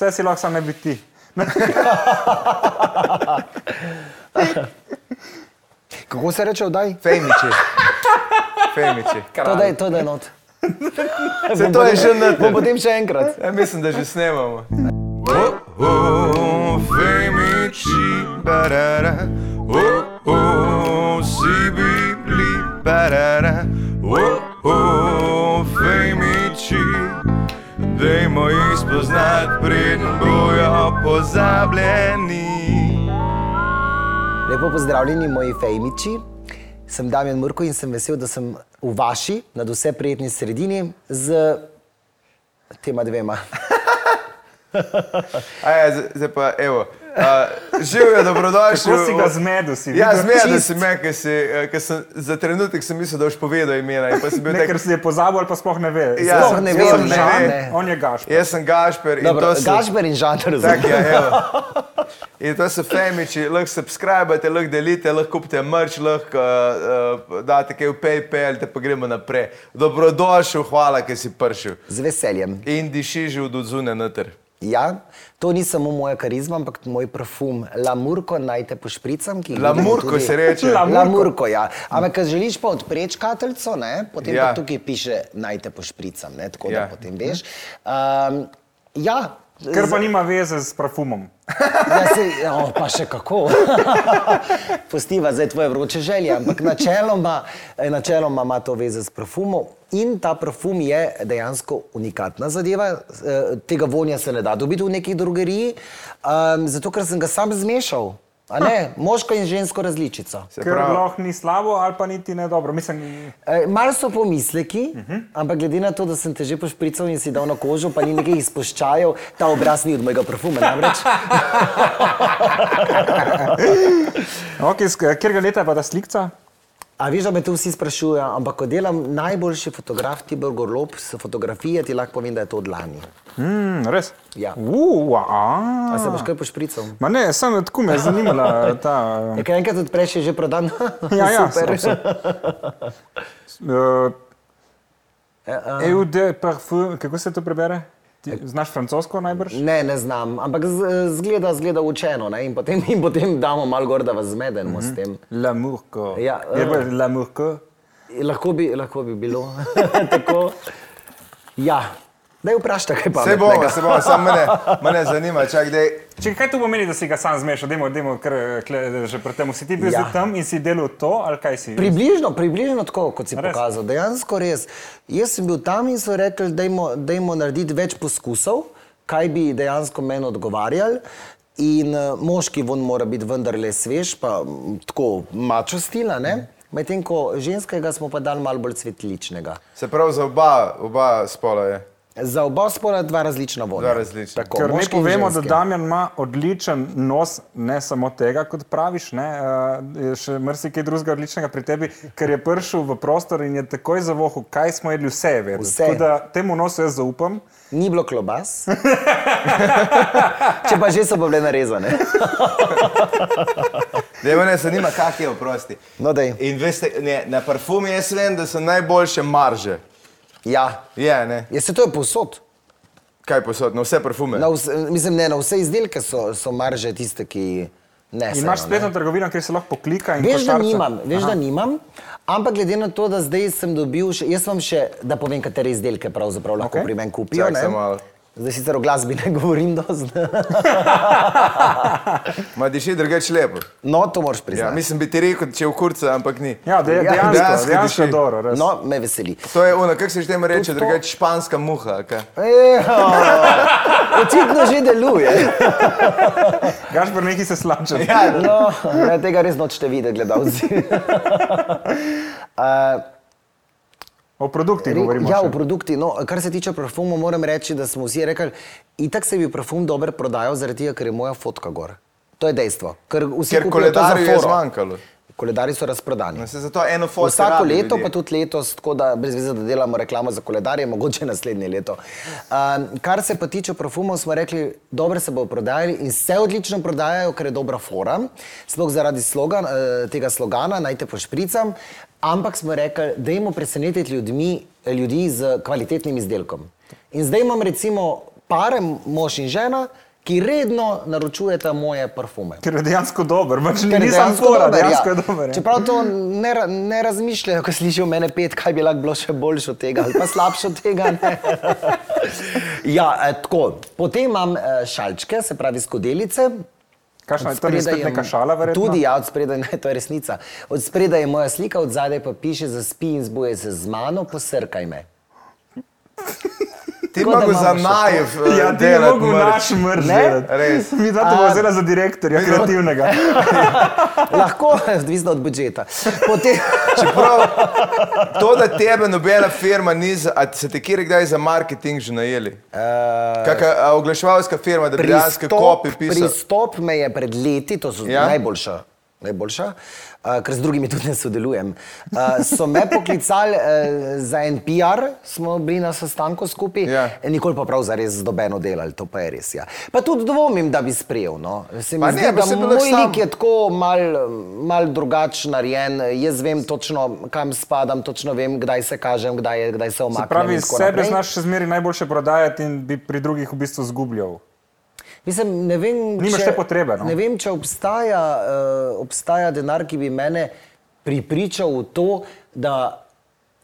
Vse si lahko, samo ne bi ti. Kako se reče, vdaj? Fejmiči. Fejmiči. To da je, to da je not. Se to je že na Bom potem še enkrat. Ja, mislim, da že snemamo. Oh, oh, Fejmiči, barara. Oh, oh, si bili, barara. Dajmo jih spoznati, preden bojo pozabljeni. Lepo pozdravljeni, moji fejmiči. Sem Damjan Murko in sem vesel, da sem v vaši, nad vse prijetni sredini z tema dvema. Aja, zdaj pa, evo. Uh, Živijo, dobrodošli. Kako si ga zmedel? Si Ja, zmedel si me, ker si, eh, ker sem za trenutek sem mislil, da boš povedal imena. in pa sem bil Ne, tak, ker si je pozabil ali pa sploh ne ve. Ja, Sploh ne ne ve. ne. On je Gašper. Jaz sem Gašper in Dobro, to so... Gašper in Žan, Tak, razumem. ja, evo. In to so femiči, lahko subskrbite, lahko delite, lahko kupite mrč, lahko uh, uh, date kaj v PayPal, te pa gremo naprej. Dobrodošel, hvala, ker si prišel. Z veseljem. In diši že od zunaj noter. Ja, to ni samo moja karizma, ampak moj parfum Lamurko, naj te pošpricam. ki ga Lamurko vidimo tudi- se reče. Lamurko. Lamurko, ja. Ampak, če želiš pa odpreti škatlico, ne, potem Ja. pa tukaj piše naj te pošpricam, ne, tako Ja. da potem veš. Um, ja, Ker pa nima veze s parfumom. Ja, se, oh, pa še kako. Postiva zdaj tvoje vroče želje, ampak načeloma, načeloma ima to veze s parfumom. In ta parfum je dejansko unikatna zadeva, eh, tega vonja se ne da dobiti v neki drogeriji, um, zato ker sem ga sam zmešal. Ne, moško in žensko različico. Se Ker pravi, lahko ni slabo ali pa niti ne dobro. Mislim, E, Malo so pomisleki, uh Mhm. -huh. ampak glede na to, da sem te že pošprical in si dal na kožo, pa ni nekaj izpuščajev, ta obraz ni od mojega parfuma. Namreč okay, kjer ga leta pa ta slikca? A veš, da me to vsi sprašujejo, ampak ko delam najboljši fotograf Tibor Gorlop s fotografije, ti lahko povem, da je to od lani. Mm, res? Ja. Uh, A se a. boš kaj pošprical? Ma ne, samo tako me je zanimala ta. Je kaj enkrat odpreš, je že prodan? Ja, ja, Super. so- Uh, EU de parfum, kako se to prebere? Ti znaš francosko najbrž? Ne, ne znam, ampak z- zgleda, zgleda učeno ne? in potem, in potem damo malo gor, da vas zmedemo uh -huh. s tem. L'amour ko. Ja, je eh. bolj l'amour ko. Lahko bi, lahko bi bilo tako. Ja, da je vprašaj, kaj pa. se bomo, se bomo, samo mene, mene zanima, čak, dej. Če kaj to pomeni, da si ga sam zmešal, dajmo, dajmo kar kle, že pred tem. Si ti bil Ja. tam in si delal to, ali kaj si? Približno, približno tako, kot si Res? pokazal. Dejansko res. Jaz sem bil tam in so rekli, dajmo, dajmo narediti več poskusov, kaj bi dejansko meni odgovarjali. In uh, moški von mora biti vendarle svež, pa tako mačo stila, ne? Medtem ko ženskega smo pa dali malo bolj cvetličnega. Se pravi, za oba, oba spola je. Za oba spola dva različna vonja. Dva različna. Tako, Ker in povemo, da. Damjan ima odličen nos, ne samo tega, kot praviš, ne, uh, je še marsikaj drugega odličnega pri tebi, ker je prišel v prostor in je takoj zavohal, kaj smo jedli, vse je vedel. Vse. Tako da temu nosu jaz zaupam. Ni bilo klobas. Če pa že so bile narezane. Dej, mene zanima, kak je oprosti. No, dej. In veste, ne, na parfumi jaz vem, da so najboljše marže. Ja, Je, ne? ja se to je posod. Kaj posod, na vse parfume? Na vse, mislim, ne, na vse izdelke so, so marže tiste, ki ne In imaš spletno trgovino, kjer se lahko poklika in Veš, da nimam, veš, da nimam, ampak glede na to, da zdaj sem dobil, še, jaz vam še, da povem, katere izdelke pravzaprav lahko okay. pri meni kupijo. Ne. samo malo. Zdaj sicer o glasbi ne govorim dosti. Ma diši drugače lepo. No, to moraš Ja, priznati. mislim, bi ti rekel, če je v kurcu, ampak ni. Ja, de, Ja, dejansko, dejansko dejansko je diši. dobro. res. No, me veseli. To je ono, kako se že temu reče, drugače španska muha. očitno že deluje. Gašpor neki se slača. Ja, No, ja, tega res nočete videti, gledalci. uh, O produktih Re- govorimo. Ja, še. o produktih. No, kar se tiče parfumov, moram reči, da smo vsi rekli, itak se bi parfum dobro prodajal, zaradi tega, ker je moja fotka gor. To je dejstvo. Ker, vsi Ker koledarju je zmanjkalo. Koledarji so razprodani. No, zato eno foto. Vsako leto, pa tudi letos, tako da brez veze, da delamo reklamo za koledarje, mogoče naslednje leto. Um, kar se pa tiče parfumov, smo rekli, dobro se bo prodajali in se odlično prodajajo, ker je dobra fora, sploh zaradi slogan, eh, tega slogana, naj te pošpricam, ampak smo rekli, dajmo presenetiti ljudmi, ljudi z kvalitetnim izdelkom. In zdaj imam recimo pare, mož in žena, ki redno naročujeta moje parfume. Ker je dejansko dober, pač je nisem dejansko fora, dober, dejansko ja. je dober. ja. Čeprav to ne, ne razmišljajo, ko slišijo mene pet, kaj bi lahko bilo še boljše od tega ali pa slabše od tega. Ne? ja, eh, tako. Potem imam eh, šalčke, se pravi skodelice. Kakšna je to, ni je- neka šala, verjetno? Tudi, ja, od spredaj, ne, to je resnica. Od spredaj je moja slika, od zadaj pa piše: Zaspi in zbuje se z mano, posrkaj me. Ti da mogo za najev uh, Ja, ti mrč. naš mrž. Res. Mi dva to bomo vzela za direktorja, kreativnega. Lahko, odvisno od budžeta. Potem, Čeprav to, da tebe nobena firma ni, za, a se te kjer kdaj za marketing že najeli? uh, Kakšna oglaševalska firma, da bi dejansko kopi pisal? pristop me je pred leti, to so ja? najboljša. Najboljša, uh, ker z drugimi tudi ne sodelujem. Uh, so me poklicali uh, za en PR, smo bili na sestanku skupaj, Ja. nikoli pa prav zares dobeno delali, to pa je res. Ja. Pa tudi dvomim, da bi sprejel. No. Se mi Pa zdi, ne, da moj sam- lik je tako mal, mal drugačen narejen, jaz vem točno, kam spadam, točno vem, kdaj se kažem, kdaj, je, kdaj se Se omaknem. pravi, in tako sebe naprej. znaš še zmeraj najboljše prodajati in bi pri drugih v bistvu zgubljal. Mislim, ne vem, Nimaš te potrebe, no. Ne vem, če obstaja, uh, obstaja denar, ki bi mene pripričal v to, da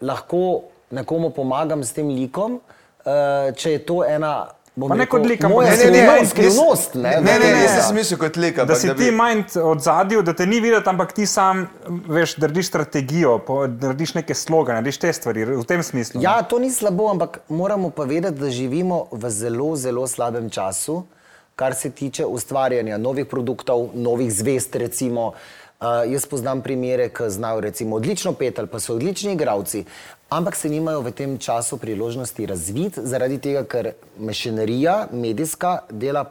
lahko nekomu pomagam s tem likom, uh, če je to ena. bom Pa ne kot lik, ampak moja si ti skrivnost- manj- skrivnost. Ne, ne, ne, jaz sem mislil kot lik, Da si da ti bi... manj od zadju, da te ni videti, ampak ti sam, veš, narediš strategijo, narediš neke slogane, narediš te stvari, v tem smislu. Ja, to ni slabo, ampak moramo pa vedeti, da živimo v zelo, zelo slabem času, kar se tiče ustvarjanja novih produktov, novih zvest. Recimo. Uh, jaz poznam primere, ki znajo recimo odlično pet ali pa so odlični igravci, ampak se nimajo v tem času priložnosti razviti, zaradi tega, ker mašinerija, medijska, dela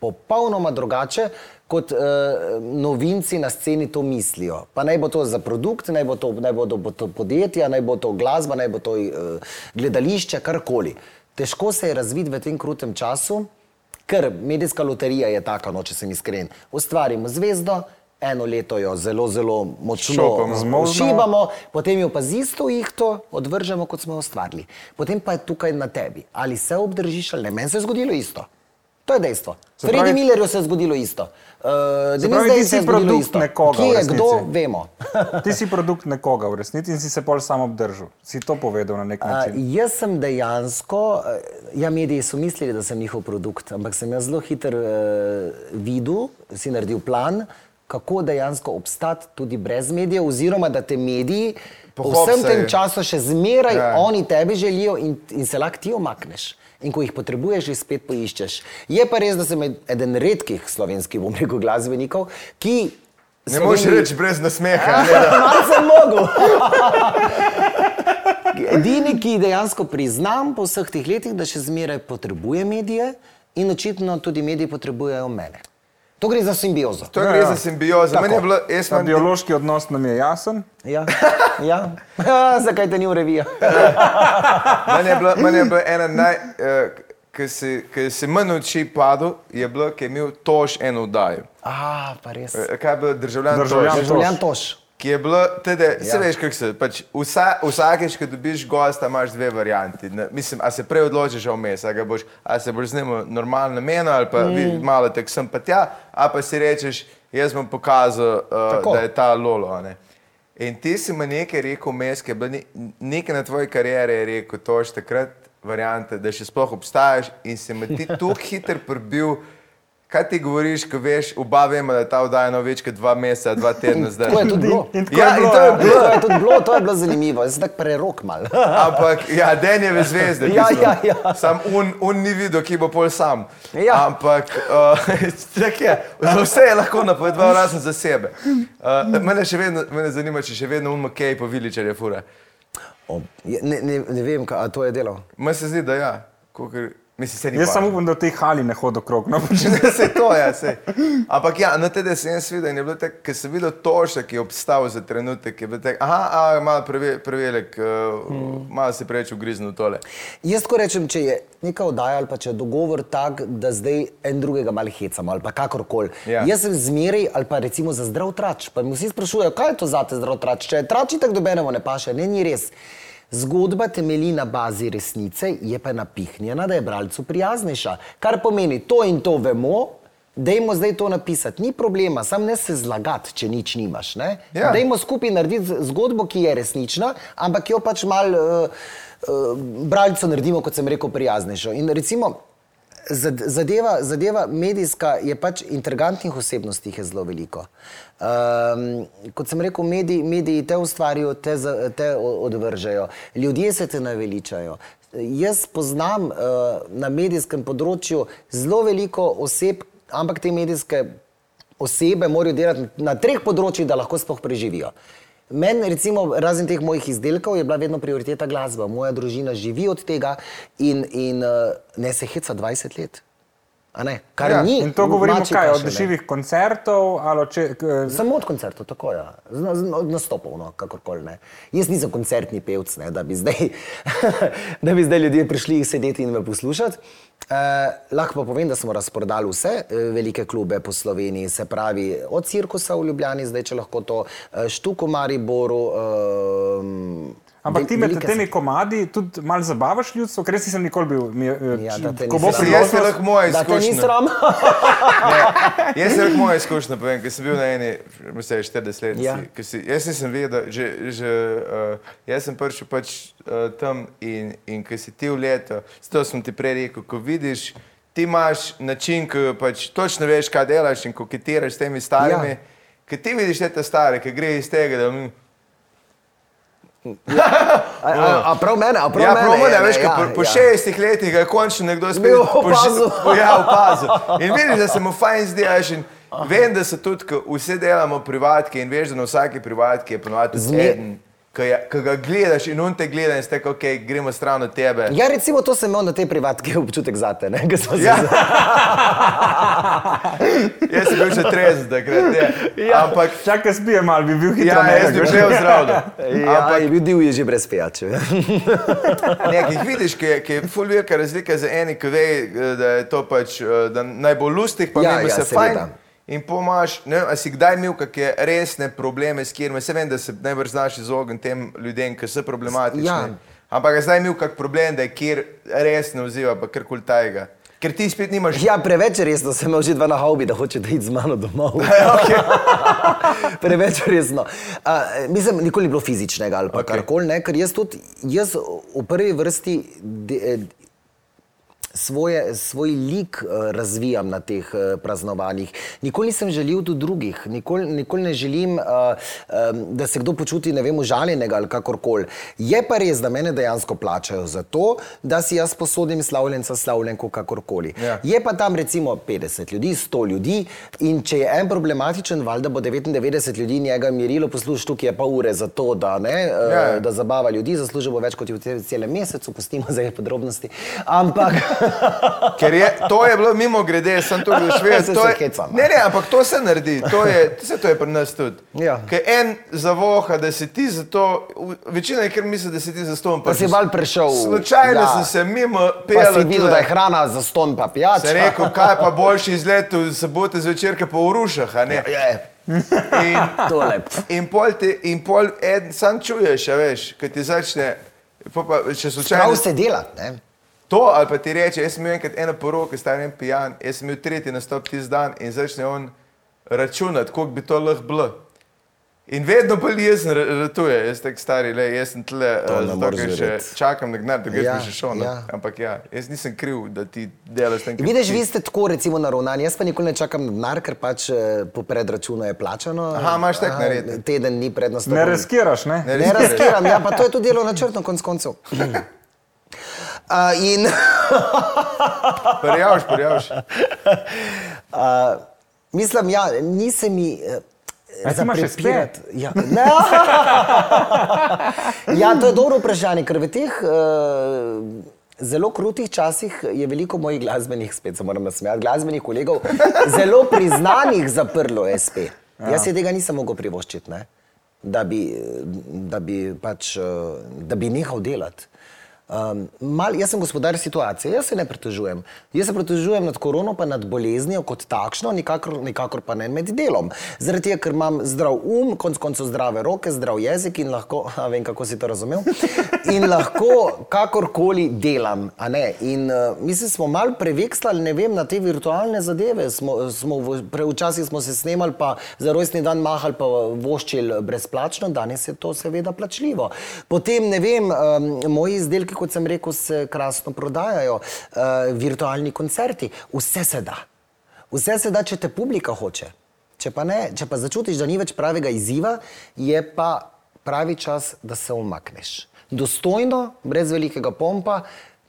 popolnoma drugače, kot uh, novinci na sceni to mislijo. Pa naj bo to za produkt, naj bo to, naj bo to, bo to podjetja, naj bo to glasba, naj bo to uh, gledališče, karkoli. Težko se je razviti v tem krutem času, ker medijska loterija je taka, no, če sem iskren. Ustvarimo zvezdo, eno leto jo zelo, zelo močno Šopamo. Zmolznemo. šibamo, potem jo pa z isto ihto odvržemo, kot smo jo ustvarili. Potem pa je tukaj na tebi, ali se obdržiš ali ne. Meni se je zgodilo isto. To je dejstvo. Fredi pravi- Millerju se je zgodilo isto. Uh, Denis Day se si je zgodilo produkt isto. nekoga Kje je kdo, vemo. Ti si produkt nekoga v resnici in si se pol sam obdržal. Si to povedal na nek Uh, način. jaz sem dejansko, eh, ja, mediji so mislili, da sem njihov produkt, ampak sem jaz zelo hiter uh, videl, si naredil plan, kako dejansko obstati tudi brez medijev, oziroma da te mediji po vsem tem času še zmeraj ja. oni tebi želijo in, in se lahko ti omakneš. In ko jih potrebuješ, jih spet poiščeš. Je pa res, da sem eden redkih slovenskih, bom rekel, glasbenikov, ki. Ne moreš Sloveniji- reči brez nasmeha. Malo sem mogel. Edini, ki dejansko priznam po vseh teh letih, da še zmeraj potrebuje medije in očitno tudi mediji potrebujejo mene. To gre za simbiozo. To gre za simbiozo. Meni je bilo, jaz Ta imam biološki odnos nam je jasen. Ja, ja. zakaj te ni v reviji? Meni je bila, meni je bila ena naj, uh, ki si, ki si manj oči padel, je bilo, ki je imel tož eno oddajo. A, pa res. Eh, Kaj je bil državljan? Državljan Toš? Državljan Toš. Ki je bilo, teda, ja. se veš, kako se, pač vsa, vsakeč, ko dobiš gosta, imaš dve varianti. Ne, mislim, a se prej odločiš vmes, a, ga boš, a se boš z njim normalno menil, ali pa mm. malo tek sem pa tja, a pa si rečeš, jaz bom pokazal, uh, Tako. da je ta lolo. a ne. In ti si mi nekaj rekel vmes, ki je bilo ne- nekaj na tvoji karieri, je rekel, to je takrat variante, da še sploh obstajaš in si me ti tako hitro prebil. Kaj ti govoriš, ko veš, oba vemo, da je ta oddaja no več kot dva meseca, dva tedna zdaj. Tako je tudi bilo. In tako Ja, je in bilo, to je ja. bilo. To je tudi bilo, to je bilo zanimivo. Sem tak prerok mal. Ampak, ja, Denjeve zvezde. Ja, ja, ja. Sam un, un ni videl, ki bo pol sam. Ja. Ampak, uh, tak je, za vse je lahko napovedoval, razen za sebe. Uh, mene še vedno mene zanima, če še vedno un McKay po Viličarje fura. O, ne, ne, ne vem, kaj to je delal. Meni se zdi, da ja. Kakor, mislim, se Jaz samo upam, da v tej hali ne hodi okrog. No, se to je, se. Ampak ja, na TD sem jaz videl in je bilo tako, ker sem videl toša, ki je obstal za trenutek, je bilo tako, aha, a, malo preve, prevelik, uh, mm. malo se preveč ugriznil tole. Jaz tako rečem, če je neka oddaja ali pa če je dogovor tak, da zdaj en drugega malo hecamo ali pa kakorkoli. Ja. Jaz sem zmeraj ali pa recimo za zdrav trač. Pa me vsi sprašujejo, kaj je to za te zdrav trač. Če je trač, tako dobenemo ne paše. Ne, ni res. Zgodba temelji na bazi resnice, je pa napihnjena, da je bralcu prijaznejša. Kar pomeni, to in to vemo, dajmo zdaj to napisati. Ni problema, sam ne se zlagati, če nič nimaš. Ne? Ja. Dajmo skupaj narediti zgodbo, ki je resnična, ampak jo pač mal uh, uh, bralcu naredimo, kot sem rekel, prijaznejšo. In recimo, zadeva, zadeva medijska je pač intrigantnih osebnosti je zelo veliko. Um, kot sem rekel, mediji, mediji te ustvarijo, te, te odvržejo, ljudje se te naveličajo. Jaz poznam uh, na medijskem področju zelo veliko oseb, ampak te medijske osebe morajo delati na treh področjih, da lahko sploh preživijo. Meni, recimo, razen teh mojih izdelkov, je bila vedno prioriteta glasba. Moja družina živi od tega in, in uh, ne se heca 20 let. Ne, kar Ja, ni. In to govorimo kaj, od živih koncertov če, k, Samo od koncertov, tako je. Ja. Od nastopov, no, kakorkoli. Ne. Jaz nisem koncertni pevc, ne, da, bi zdaj, da bi zdaj ljudje prišli sedeti in me poslušati. Eh, lahko pa povem, da smo razprodali vse eh, velike klube po Sloveniji, se pravi od Cirkusa v Ljubljani, zdaj če lahko to, eh, Štuku v Mariboru. Eh, Ampak ti med temi komadi tudi malo zabavaš ljudstvo, ker res nisem nikoli bil. Mi, je, Ja, ko bo. Jaz je lahko moja Da te ni izkušnja. sram. Ne, jaz sem rekel moja izkušnja, povem, ker sem bil na eni, mislim, 40 let. Ja. Si, jaz nisem vedel, že, že uh, jaz sem prišel pač uh, tam in, in ko si ti v leto, zato sem ti prej rekel, ko vidiš, ti imaš način, ko pač točno veš, kaj delaš in koketiraš s temi starimi. Ja. Ja. Ker ti vidiš te stare, ki gre iz tega, da mm, A, a, a prav mene, a prav Ja, mene. prav je, ne, ne, veš, ja, ja, po, po ja. šestih letih je končno nekdo spet opazil. po- Ja, opazil. In vidiš, da se mu fajn zdi, a veš, in vem, da se tudi, vse delamo privatke in veš, da na vsaki privatki je ponovadi Zme- ki ga gledaš in on te gleda in ste, ok, gremo stran od tebe. Ja, recimo to sem imel na tej privatki občutek zate, ne, ker smo se Ja. Jaz sem bil še trezen takrat, ne. Ja. Ampak, čakaj, spije malo, bi bil hitro ja, jaz bi šel zdravljen. Ja, Ampak, je bil je že brez pijače. Ne, ki jih vidiš, ki je, ki je ful velika razlika za eni, ki ve, eh, da je to pač eh, da najbolj lustig, pa Ja, ja, ja, se seveda. In pomaš, ne vem, si kdaj imel kakšne resne probleme s katerimi, se vem, da se najbrž znaš izogniti tem ljudem, ki so problematični. Ja. Ampak a zdaj imel kak problem, da je kjer res ne vziva, pa kar koli tajega. Ker ti spet nimaš. Ja, preveč resno sem imel že dva na haubi, da hoče iti z mano domov. okay. preveč resno. Uh, mislim, nikoli ni bilo fizičnega ali pa okay. karkoli, ker jaz tudi, jaz v prvi vrsti de, svoje, svoj lik uh, razvijam na teh uh, praznovanjih. Nikoli nisem želel do drugih, nikoli, nikoli ne želim, um, da se kdo počuti, ne vem, užaljenega ali kakorkoli. Je pa res, da mene dejansko plačajo za to, da si jaz posodim slavljenca, slavljenko, kakorkoli. Ja. Je pa tam recimo 50 ljudi, 100 ljudi in če je en problematičen, valjda bo 99 ljudi njega mirilo, poslušaj, tukaj je pa ure za to, da, ne, ja. Ja. da zabava ljudi, zaslužil bo več kot je v celem mesecu, pustimo zdaj podrobnosti. Ampak Ker je, to je bilo mimo grede, sem to že se to je- hecam. Ne, ne, ampak to se naredi, to je, vse to je pri nas tudi. Ja. Ker en zavoha, da si ti za to, večina je kar misli, da si ti za ston. Pa si val prešel. Slučajno Ja. sem se mimo pa si videl, da je hrana za ston pa pijača. Sem rekel, kaj pa boljši izlet v sobote zvečer, pa v rušah, a ne? Je, In, tole. in pol, te, in pol en, sam čuješ, veš, ko ti začne, pol pa, če slučajno... Prav se dela. Ne? To ali pa ti reče, jaz sem imel enkrat eno poroko, star en pijan, jaz sem imel tretji nastop tisti dan in začne on računati, koliko bi to lahko bilo. In vedno bolj jezen ratuje, jaz tak stari, le, jaz sem tle, uh, zato ker še čakam na gnar, da greš Ja, še šel. ja. Ja. Ampak ja, jaz nisem kriv, da ti delaš tam. Vidiš, vi ste tako recimo naravnani, jaz pa nikoli ne čakam na denar, ker pač eh, po predračunu je plačano. Aha, imaš tak narediti. Teden ni pred nastopom. Ne riskiraš, ne? Ne Ne razkiram, ja, pa to je tudi delo načrtno, konc koncev. Uh, in Prijavš, prijavš. uh, mislim, ja, nisem mi. Uh, A ti imaš prepirati- Ja, ne. ja, to je dobro vprašanje, ker v teh uh, zelo krutih časih je veliko mojih glasbenih, spet se moram nasmejati, glasbenih kolegov, zelo priznanih zaprlo SP. Ja. Jaz si tega nisem mogel privoščiti, ne? da bi, da bi, pač, eh, da bi nehal delati. Um, mal, jaz sem gospodar situacije, jaz se ne pritožujem. Jaz se pritožujem nad korono, pa nad boleznijo kot takšno, nikakor, nikakor pa ne med delom. Zaradi tega, ker imam zdrav um, konc koncev zdrave roke, zdrav jezik in lahko, vem, kako si to razumel, in lahko kakorkoli delam. In uh, mislim, smo mal prevekslali, ne vem, na te virtualne zadeve. Smo, smo v- pre- Včasih smo se snemali, pa za rojstni dan mahali, pa voščili brezplačno, danes je to seveda plačljivo. Potem, ne vem, um, moji izdelki, kot sem rekel, se krasno prodajajo, uh, virtualni koncerti, vse se da. Vse se da, če te publika hoče. Če pa ne, če pa začutiš, da ni več pravega izziva, je pa pravi čas, da se umakneš. Dostojno, brez velikega pompa,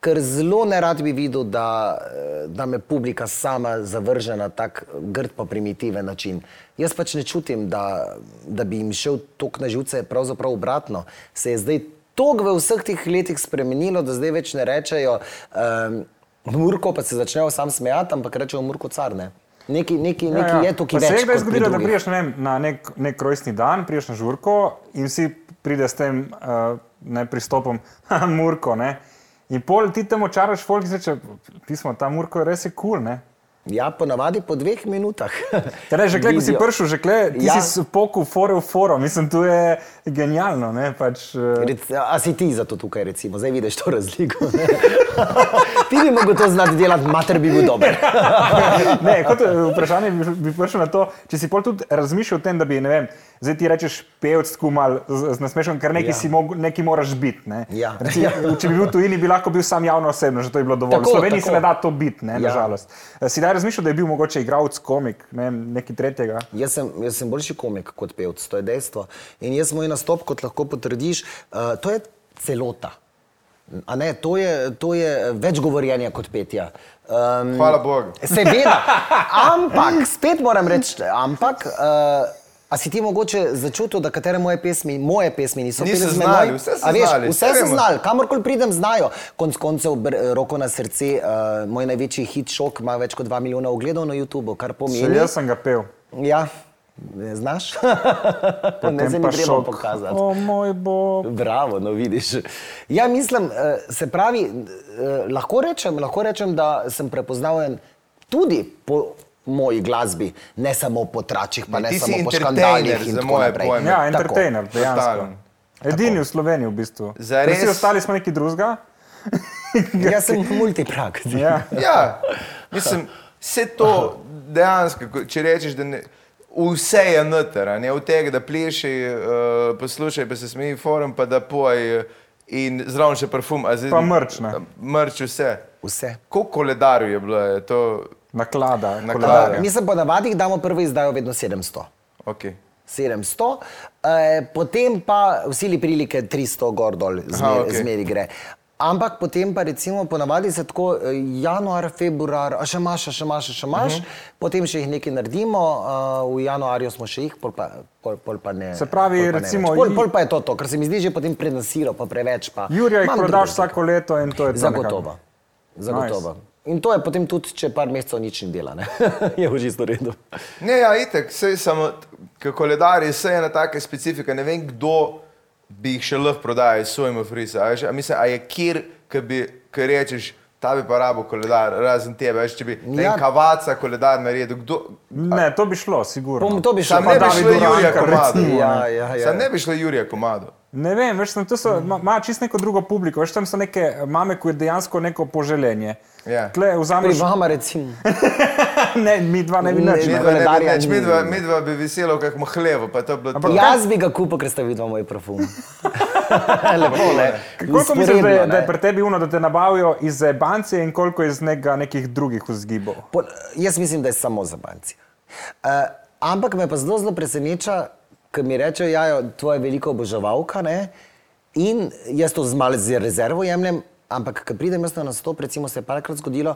ker zelo ne rad bi videl, da, eh, da me publika sama zavrže na tak grd pa primitiven način. Jaz pač ne čutim, da, da bi jim šel tok na živce, pravzaprav obratno. Se je zdaj tok v vseh teh letih spremenilo, da zdaj več ne rečejo um, Murko, pa se začnejo sam smejati, ampak rečejo Murko car. Ne? Neki, neki, neki ja, ja. je tukaj Pa se je kdaj zgodilo, da priješ ne vem, na nek, nek rojstni dan, priješ na žurko in vsi pride s tem uh, ne, pristopom, "Ha, Murko. Ne? In pol ti tam očaraš, folk reče, pismo, ta Murko je res je kul. Cool, Ja, ponavadi po dveh minutah. Torej, že kle, ko si prišel, že kle, ti Ja. ja. si spokal fore v foro, mislim, to je genialno. Ne? Pač, uh, Rec, a si ti zato tukaj, recimo, zdaj vidiš to razliko? ti bi mogel to znati delati, mater bi bil dober. ne, kot eh, vprašanje bi, bi prišel na to, če si pol tudi razmišljal o tem, da bi, ne vem, zdaj ti rečeš pevc tako mal z, z nasmeškom, ker neki, Ja. ja. si mog, neki moraš biti. Ne? Ja. Recimo, če bi bil v tujini, bi lahko bil sam javno osebno, že to je bilo dovolj. Tako, v Sloveniji tako. se ne da to biti, ne, Ja. nažalost. Razmišljal, da je bil mogoče igralec, komik, ne neki tretjega? Jaz sem, jaz sem boljši komik kot pevc, to je dejstvo. In jaz moj nastop, kot lahko potrdiš, uh, to je celota. A ne, to je, to je več govorjenja kot petja. Um, Hvala Bogu. Seveda, ampak, spet moram reči, ampak. Uh, A si ti mogoče začutil, da katere moje pesmi, moje pesmi niso Niso pele z znali, vse so znali, Vse so znali, kamorkoli pridem, znajo. Konc koncev, br- roko na srce, uh, moj največji hit šok ima več kot 2 milijona ogledov na YouTubu, kar pomeni. jaz sem ga pel. Ja, ne znaš? ne se mi pa treba šok. pokazati. O moj bog. Bravo, no vidiš. Ja, mislim, eh, se pravi, eh, lahko rečem, lahko rečem, da sem prepoznaven tudi po moji glasbi, ne samo po tračih, pa ne si samo po entertainer škandalih in tako naprej. pojme. Ja, Tako. entertainer, dejansko. Totalen. Edini v Sloveniji v bistvu. Zares? Vsi ostali smo neki drugega. Jaz sem multiprak. Ja. Ja, mislim, vse to dejansko, ko- če rečeš, da ne, vse je noter, ne od tega, da pleši, uh, poslušaj, pa se smeji forum, pa da poj uh, in zraven še parfum. a zdaj- Pa mrč, ne. Mrč vse. Vse. Koliko koledarjev je bilo, je to Naklada. Naklada. Uh, mislim, po navadi damo prvo izdajo vedno 700. ok. 700, eh, potem pa v sili prilike 300 gor dol, zmer, Aha, okay. zmeri gre. Ampak potem pa recimo ponavadi se tako eh, januar, februar, a še imaš, a še imaš, a še imaš, uh Mhm. -huh. potem še jih nekaj naredimo, uh, v januarju smo še jih, pol pa, pol, pol pa ne. Se pravi, pol pa recimo. Pol, pol pa je to to, ker se mi zdi že potem prednasilo, pa preveč. Pa. Jurija jih prodaš druge vsako leto in to je to. Zagotovo. nekako. Zagotovo. Nice. In to je potem tudi, če par mesecev nič ne dela, ne? je v čisto redu. Ne, ja, itek, sej samo, ker koledarji so ena taka specifika, ne vem, kdo bi jih še lahko prodajal s svojim frisa. A, a, mislim, a je kjer, ki bi, ki rečeš, ta bi pa rabo koledar, razen tebe, veš, če bi ja. Ja. kavaca koledar naredil, kdo, Ne, to bi šlo, sigurno. Pom- To bi šlo. Sam pa ne bi šlo Jurija komado. recimo, Ja, ja, ja. Sam ne bi šlo Jurija komado. Ne vem, veš, sem, to so, ima, ima čisto neko drugo publiko. Veš, tam so neke mame, ki je dejansko neko poželenje. Ja. Tle Pri vzameš, vama recimo. ne, mi dva ne bi nič. ne. ne. Midva, ne, bi nič, ni. midva, midva bi veselo, kako mu hlevo, pa to bi bilo to. Jaz bi ga kupil, ker ste videli moj parfum. Lepo, ne? Koliko misliš, da da je pri tebi uno, da te nabavijo iz banci in koliko iz nekega, nekih drugih vzgibov? Po, jaz mislim, da je samo za banci. Uh, ampak me pa zelo, zelo preseneča, ko mi rečejo, da je tvoja velika oboževalka. Ne? In jaz to z malo z rezervo jemljem, ampak ko pridem jaz na nastop, recimo se je parkrat zgodilo,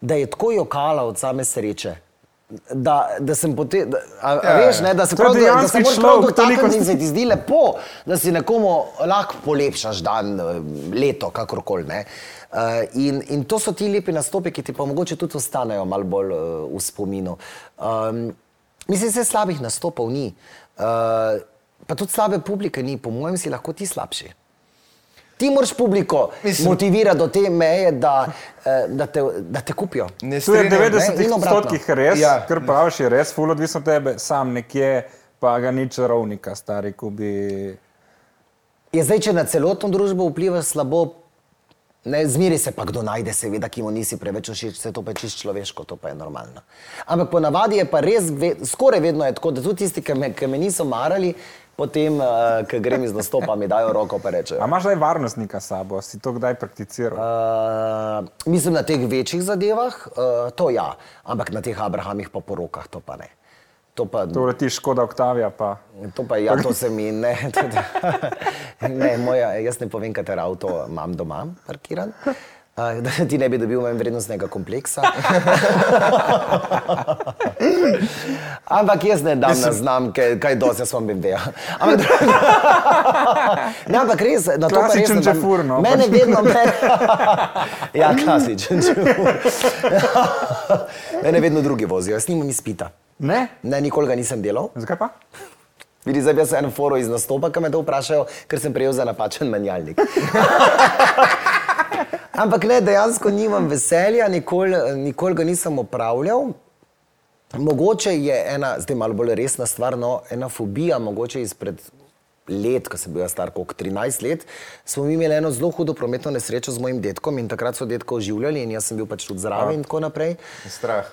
da je tako jokala od same sreče. Da, da sem potem, Ja, veš, ja. ne, da se To je prav, da, se moraš prav dotakniti in se ti zdi lepo, da si nekomu lahko polepšaš dan, eh, leto, kakorkoli. ne. Uh, in, in to so ti lepi nastopi, ki ti pa mogoče tudi ostanejo malo bolj uh, v spominu. Um, mislim, da se slabih nastopov ni, uh, pa tudi slabe publike ni, po mojem si lahko ti slabši. Ti moraš publiko Mislim- motivirati do te meje, da, eh, da, te, da te kupijo. Ne je strinjam. 90 in obratno. odstotkih res, Ja. ja. kar praviš, je res, ful odvisno od tebe, sam nekje, pa ga ni čarovnika, stari, ko bi. Je zdaj, če na celotno družbo vpliva slabo, ne, zmeri se pa kdo najde, seveda, ki mu nisi preveč všeč, vse to pa je čisto človeško, to pa je normalno. Ampak ponavadi je pa res, ve, skoraj vedno je tako, da tudi tisti, ki me, ki me niso marali, potem, uh, ko grem iz nastopa, mi dajo roko pa rečejo. A imaš zdaj varnostnika s sabo, si to kdaj prakticiral? Uh, mislim, na teh večjih zadevah, uh, to ja, ampak na teh Abrahamih pa porokah, to pa ne. To pa, To letiš škoda Oktavija, pa. To pa ja, to se mi ne. Tudi, ne moja, jaz ne povem, kater avto imam doma parkiran. Da ti ne bi dobil manj vrednostnega kompleksa. ampak jaz ne dam na znamke, kaj dosti jaz vam bi veja. Ampak, ne, ampak res, na to pa res ne dam- džefur, no, Mene pač. vedno, mene, ja, klasičen džefur. mene vedno drugi vozijo, jaz nimam izpita. Ne? Ne, nikoli ga nisem delal. Zakaj pa? Vidi, zdaj sem eno foro iz nastopa, ki me to vprašajo, ker sem prejel za napačen menjalnik. Ampak ne, dejansko nimam veselja, nikoli, nikoli ga nisem upravljal. Mogoče je ena, zdaj malo bolj resna stvar, no, ena fobija, mogoče izpred let, ko sem bil star kot 13 let, smo mi imeli eno zelo hudo prometno nesrečo z mojim detkom in takrat so detka oživljali in jaz sem bil pač tudi zraven in tako naprej. Strah.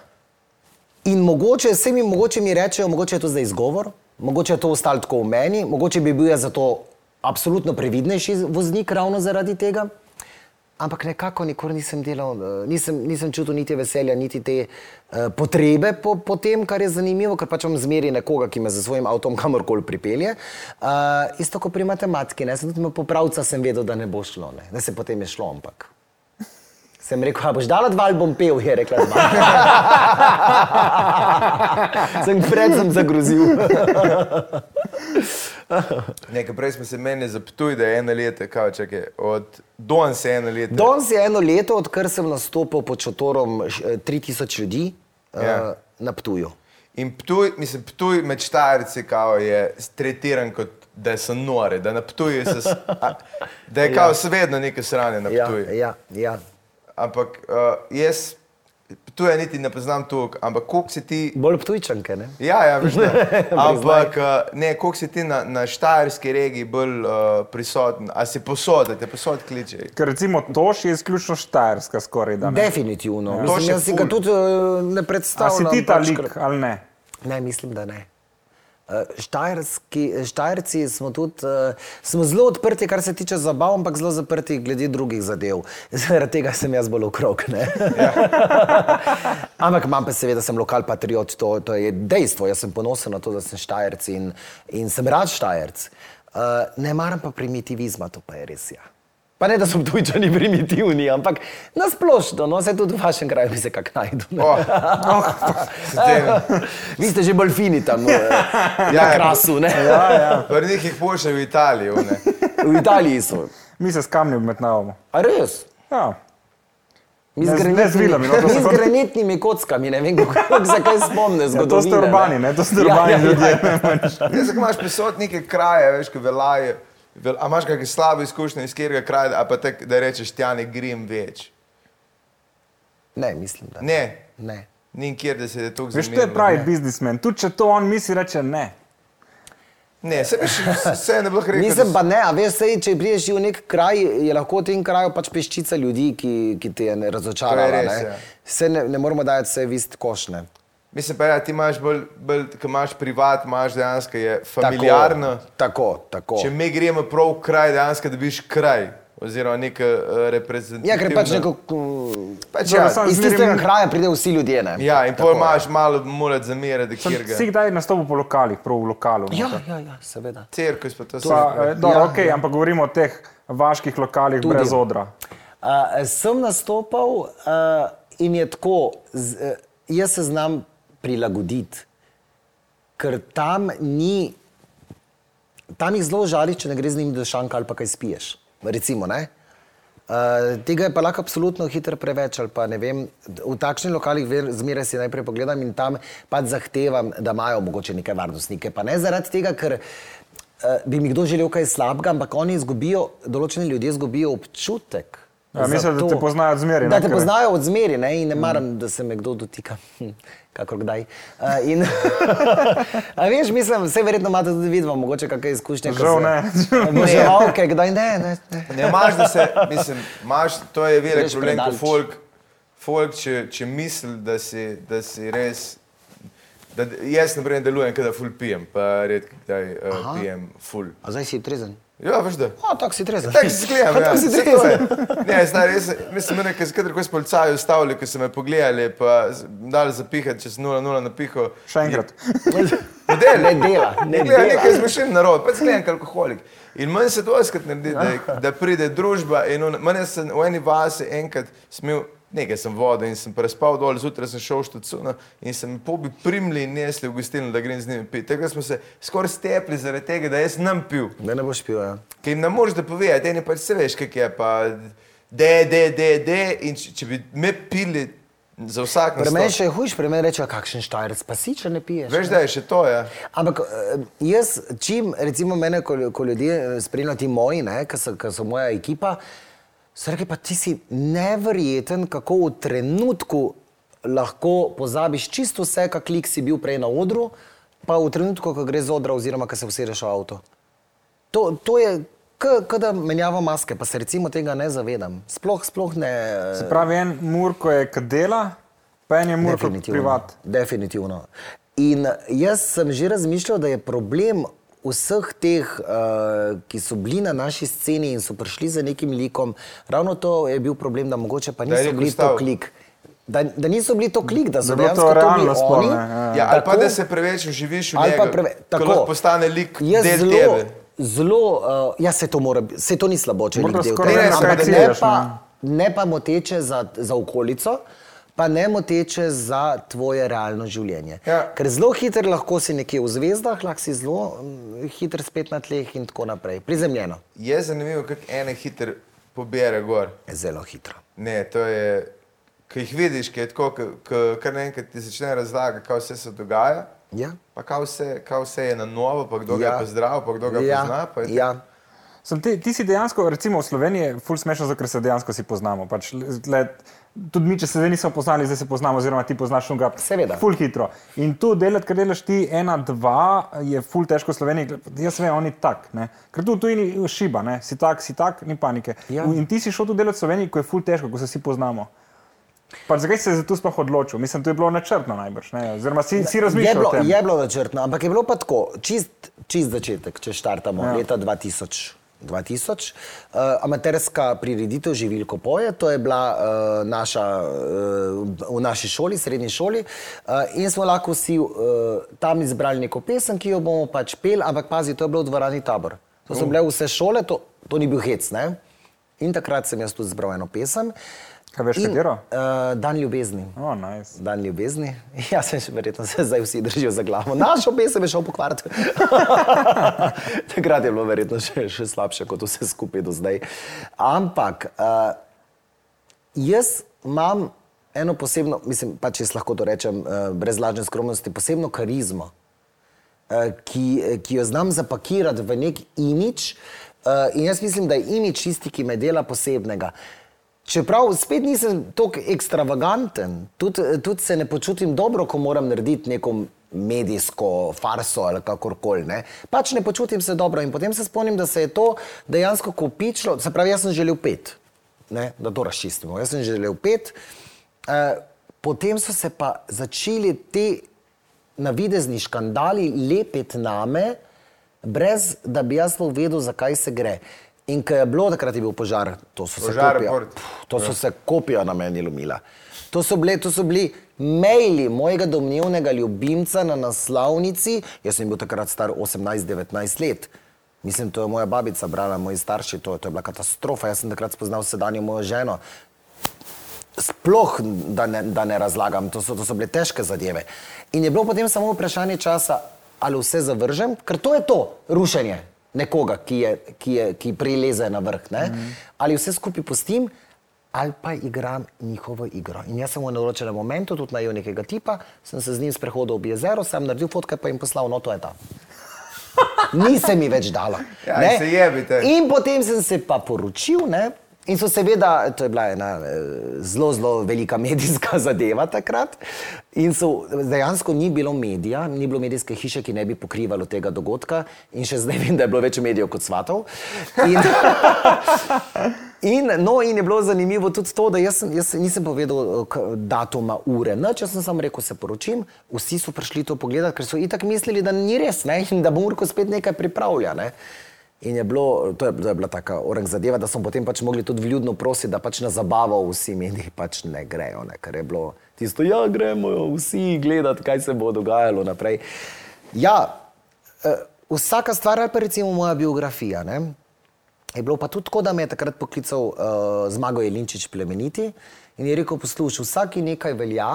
In mogoče, vse mi, mogoče mi rečejo, mogoče je to zdaj izgovor, mogoče je to ostalo tako v meni, mogoče bi bil jaz zato absolutno previdnejši voznik ravno zaradi tega. Ampak nekako nikoli nisem delal, eh, nisem, nisem čutil niti veselja, niti te uh, potrebe po, po tem, kar je zanimivo, ker pač imam zmeri nekoga, ki me za svojim avtom kamorkoli pripelje. Uh, isto kot pri matematiki, ne, sem tudi popravca, sem vedel, da ne bo šlo, ne. da se potem je šlo, ampak. Sem rekel, a boš dala dva ali bom pel, je rekla dva. sem predvsem zagrozil. Nekaj prej smo se menili za Ptuj, da je eno leto, kao čakaj, od danes je eno leto. Danes je eno leto, odkar sem nastopil pod šotorom š- eh, 3000 ljudi uh, Ja. na Ptuju. In Ptuj, mislim, Ptuj med štajerci kao je tretiran kot da so nore, da na Ptuju se, a, da je kao Ja. ja. vedno nekaj sranje na Ja, Ptuju. ja, ja. Ampak uh, jaz Ptuja niti ne poznam tu, ampak koliko si ti Bolj ptujčanke, ne? Ja, ja, veš, ne. ampak eh, ne, koliko si ti na, na štajerski regiji bolj uh, prisoten, a si posod, da te posod kliče. Ker recimo Toš je izključno štajerska skoraj da. ne. Definitivno. To Mislim, še jaz si ga tudi uh, ne A predstavljam. si ti ta pač, lik ker- ali ne? Ne, mislim, da ne. Eh, Štajerski, Štajerci smo tudi uh, smo zelo odprti, kar se tiče zabav, ampak zelo zaprti glede drugih zadev. Zaradi tega sem jaz bolj okrog. Ja. ampak imam pa seveda, sem lokal patriot, to, to je dejstvo. Jaz sem ponosen na to, da sem Štajerc in, in sem rad Štajerc. Uh, ne maram pa primitivizma, to pa je res. Ja. Pa ne, da so tujčani primitivni, ampak nasplošno, no, se tudi v vašem kraju bi se kak najdu. ne. Oh, Vi ste že bolj fini tam, eh, Ja, na ja. krasu, ne? Ja, ja. Vrnih jih pošlje v Italijo. Ne. V Italiji so. Mi se s kamni metnavamo. A res? Ja. Mi Ne z z- ne z granitnimi, vilami, no, mi z granitnimi kockami, ne vem, kako se kaj spomne Ja, zgodovine. to ste urbani, ne? To ste urbani ljudje. Ne, zakaj imaš prisot neke kraje, veš, ki velaje. A imaš kakšne slabe izkušnje iz katerega kraja, a pa tak, da rečeš, tja ne grem več. Ne, mislim, da ne. Ne, ne. ni nikjer, da se je to Veš, to je pravi biznismen. Tudi če to on misli, reče ne. Ne, se veš, vse ne bi lahko rekel. Mislim pa ne, a veš, sej, če prideš v nek kraj, je lahko v tem kraju pač peščica ljudi, ki, ki te je ne razočarala. Je res, ne. ja. Se ne, ne moramo dajati vse vist košne. Mislim pa, ja, ti imaš bolj, bolj ko imaš privat, imaš dejansko je familiarno. Tako, tako. Če mi gremo prav v kraj, dejansko dobiš kraj. Oziroma neka uh, reprezentativna. Ja, ker pač neko. mm, Pač ja, Iz tistega mi- kraja pridejo vsi ljudje. Ne? ja, in Tako, pol imaš malo morat zamerati, Sem kjer ga. si kdaj nastopil po lokalih, prav v lokalu. Ja, noter? ja, ja, seveda. Cirkus pa to Pa, so. eh, dobro, Ja, okay, ja. ampak govorimo o teh vaških lokalih Tudi. brez odra. Uh, sem nastopal uh, in je tako, z, uh, jaz se znam prilagoditi, ker tam ni, tam jih zelo žali, če ne gre z njimi do šanka ali pa kaj spiješ. Recimo, ne? Uh, tega je pa lahko absolutno hitro preveč. ali Pa, ne vem, v takšnih lokalih ver- zmeraj si najprej pogledam in tam pač zahtevam, da imajo mogoče neke varnostnike. Pa ne zaradi tega, ker uh, bi mi kdo želel kaj slabega, ampak oni izgubijo, določeni ljudje izgubijo občutek. Ja, za mislijo, da te poznajo od zmeraj, ne, Da te ker- poznajo od zmeri ne, in ne maram, mm. da se me kdo dotika. Hm, Kakor kdaj. Uh, in, a veš, mislim, vse verjetno imate tudi vidva, mogoče kakšne izkušnje. Žal ne. Oboževalke, kdaj ne, ne, ne. Ne, imaš, da se, mislim, imaš, to je velik problem, ko folk, folk če, če misli, da si, da si res. Da, jaz, na primer, delujem, kada full pijem, pa redko kdaj uh, pijem full. A zdaj si trezen. Ja, veš da. O, tako si trezen. Tako si sklepam, ja. Tako si trezen. Ne, zdaj res, mislim, mene, ker kadar ko s policaji ustavili, ko so me pogledali, pa dali zapihati, če sem 0-0 napihal. Še enkrat. Ne dela, ne Ne gleda, dela. nekaj zmešen narod, pa sklenjen alkoholik. In manj se to skrat naredi, da, da pride družba. In on, manj sem v eni vasi enkrat smel, nekaj sem vodil in sem prespal dol, zjutraj sem šel v štacuno in sem mi pobi primli in nesli v gostilno, da grem z njimi piti. Tako smo se skoraj stepli zaradi tega, da jaz nam pil. Da ne boš pil, ja. Ker jim ne moreš da povedati, eni pač se veš, kak je pa. De, de, de, de, in če, če bi me pili za vsak Pri meni še je hujš, pri meni rečejo, kakšen štajerc, pa si, če ne piješ. veš, da je še to, ja. Ampak eh, jaz, čim recimo mene, ko, ko ljudje eh, spremljajo ti moji, ki so, ki so moja ekipa, so rekli, pa ti si neverjeten, kako v trenutku lahko pozabiš čisto vse, kak lik si bil prej na odru, pa v trenutku, ko greš z odra oziroma ko se usedeš v avto. To, to je, kot da menjava maske, pa se recimo tega ne zavedam. Sploh, sploh ne. Se pravi, en murko je kadela, pa en je murko privat. Definitivno. In jaz sem že razmišljal, da je problem vseh teh, uh, ki so bili na naši sceni in so prišli za nekim likom, ravno to je bil problem, da mogoče pa je niso bili to klik. Da, da niso bili to klik, da so Da je dejansko to to realno bili sploh, oni. ne, ja. Ja, ali pa Tako- da se preveč vživiš v ali pa njega, preve, ko tako. lahko postane lik Jaz del zelo, tebe. zelo, uh, ja, se to mora, se to ni slabo, če Morda lik del tebe, ne, kaj ne ciljaš, pa, ne pa moteče za, za okolico, pa ne moteče za tvoje realno življenje. Ja. Ker zelo hitro lahko si nekje v zvezdah, lahko si zelo mm, hitro spet na tleh in tako naprej. Prizemljeno. Je zanimivo, kako ene hiter pobere gor. Zelo hitro. Ne, to je, ki jih vidiš, ki je tako, ko- ko kar naenkrat ti začne razlagati, kaj vse se dogaja. Ja. Pa kaj vse, kaj vse je na novo, pa kdo ga Ja. je pa zdrav, pa kdo ga ja. pozna. Pa je ja. Sem, ti, ti si dejansko, recimo v Sloveniji, je ful smešno, ker se dejansko si poznamo. Pač, le, tudi mi, če se zdaj nismo poznali, zdaj se poznamo, oziroma ti poznaš šunga. Seveda. Ful hitro. In tu delati, kar delaš ti, ena, dva, je ful težko v Sloveniji. Jaz vem, oni tak. Ne? Ker tu, tu ni šiba, ne? si tak, si tak, ni panike. Ja. In ti si šel tu delati v Sloveniji, ko je ful težko, ko se vsi poznamo. Pa zakaj si se za to sploh odločil? Mislim, to je bilo načrtno najbrž. Ne? Oziroma, si, si Je razmišljal bilo, o tem. je bilo načrtno, ampak je bilo pa tako, čist, čist začetek, če štartamo. Ja. leta 2000. 2000. Uh, amaterska prireditev Živilko poje, to je bila uh, naša, uh, v naši šoli, srednji šoli. Uh, in smo lahko vsi uh, tam izbrali neko pesem, ki jo bomo pač pel, ampak pazi, to je bilo v dvorani tabor. To so bile vse šole, to, to ni bil hec. Ne? In takrat sem jaz tudi zbral eno pesem. Kaj veš, In, katero? Uh, dan ljubezni. Oh, nice. Dan ljubezni. Ja, se še verjetno se zdaj vsi držijo za glavo. Našo pesem je šel pokvariti. Takrat je bilo verjetno še, še slabše kot vse skupaj do zdaj. Ampak uh, jaz imam eno posebno, mislim, pa če lahko to rečem, uh, brez lažne skromnosti, posebno karizmo, uh, ki, ki jo znam zapakirati v nek imič. Uh, in jaz mislim, da je imič tisti, ki me dela posebnega. Čeprav spet nisem tako ekstravaganten, tudi, tudi se ne počutim dobro, ko moram narediti neko medijsko farso ali kakorkoli. Ne. Pač ne počutim se dobro in potem se spomnim, da se je to dejansko kopičilo. Se pravi, jaz sem želel pet, ne, da to razčistimo. Jaz sem želel pet, eh, potem so se pa začeli ti navidezni škandali lepiti name, brez da bi jaz sploh vedel, zakaj se gre. In ko je bilo, takrat je bil požar, to so se Požar, kopija, report. Pff, to so se kopija na meni lomila. To so, bile, to so bili maili mojega domnevnega ljubimca na naslovnici. Jaz sem bil takrat star 18-19 let. Mislim, to je moja babica brala, moji starši, to, to je bila katastrofa. Jaz sem takrat spoznal sedanjo mojo ženo. Sploh, da ne, da ne razlagam, to so, to so bile težke zadeve. In je bilo potem samo vprašanje časa, ali vse zavržem, ker to je to rušenje nekoga, ki, je, ki, je, ki prileze na vrh. Mm. Ali vse skupaj pustim, ali pa igram njihovo igro. In jaz sem v določenem momentu tudi najel nekega tipa, sem se z njim sprehodil ob jezero, sem naredil fotke, pa jim poslal, no to je ta. Ni se mi več dalo. Ja, ne. In potem sem se pa poročil. Ne? In so seveda, to je bila ena eh, zelo, zelo velika medijska zadeva takrat. In so, dejansko ni bilo medija, ni bilo medijske hiše, ki ne bi pokrivalo tega dogodka. In še zdaj vem, da je bilo več medijev kot svatov. In, in, no, in je bilo zanimivo tudi to, da jaz, jaz nisem povedal eh, datuma ure. Noč, jaz sem samo rekel, se poročim. Vsi so prišli to pogledati, ker so itak mislili, da ni res ne? in da bo Urko spet nekaj pripravlja. Ne? In je bilo, to je, to je bila taka orang zadeva, da smo potem pač mogli tudi vljudno prositi, da pač na zabavo vsi mediji pač ne grejo, ne? ker je bilo tisto, ja, gremo jo vsi gledati, kaj se bo dogajalo naprej. Ja, eh, vsaka stvar, ali pa recimo moja biografija, ne? je bilo pa tudi tako, da me je takrat poklical uh, Zmago Jelinčič plemeniti in je rekel, poslušaj, vsaki nekaj velja.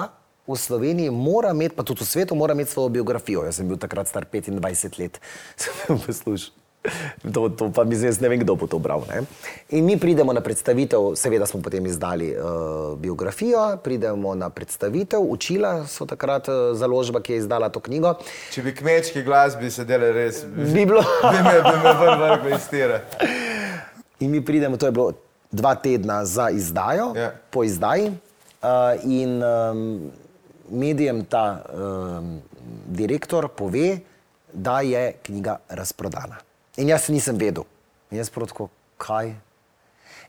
V Sloveniji mora imeti, pa tudi v svetu, mora imeti svojo biografijo. Jaz sem bil takrat star 25 let, sem bil poslušal. To, to pa mi zdaj ne vem, kdo bo to bral. Ne? In mi pridemo na predstavitev, seveda smo potem izdali uh, biografijo, pridemo na predstavitev, učila so takrat uh, založba, ki je izdala to knjigo. Če bi kmečki glasbi sedeli res, bi Bi bilo. bi me, bi me ven vrgli iz tira. In mi pridemo, to je bilo dva tedna za izdajo, Ja. po izdaji, uh, in um, medijem ta um, direktor pove, da je knjiga razprodana. In jaz nisem vedel. In jaz protko, kaj?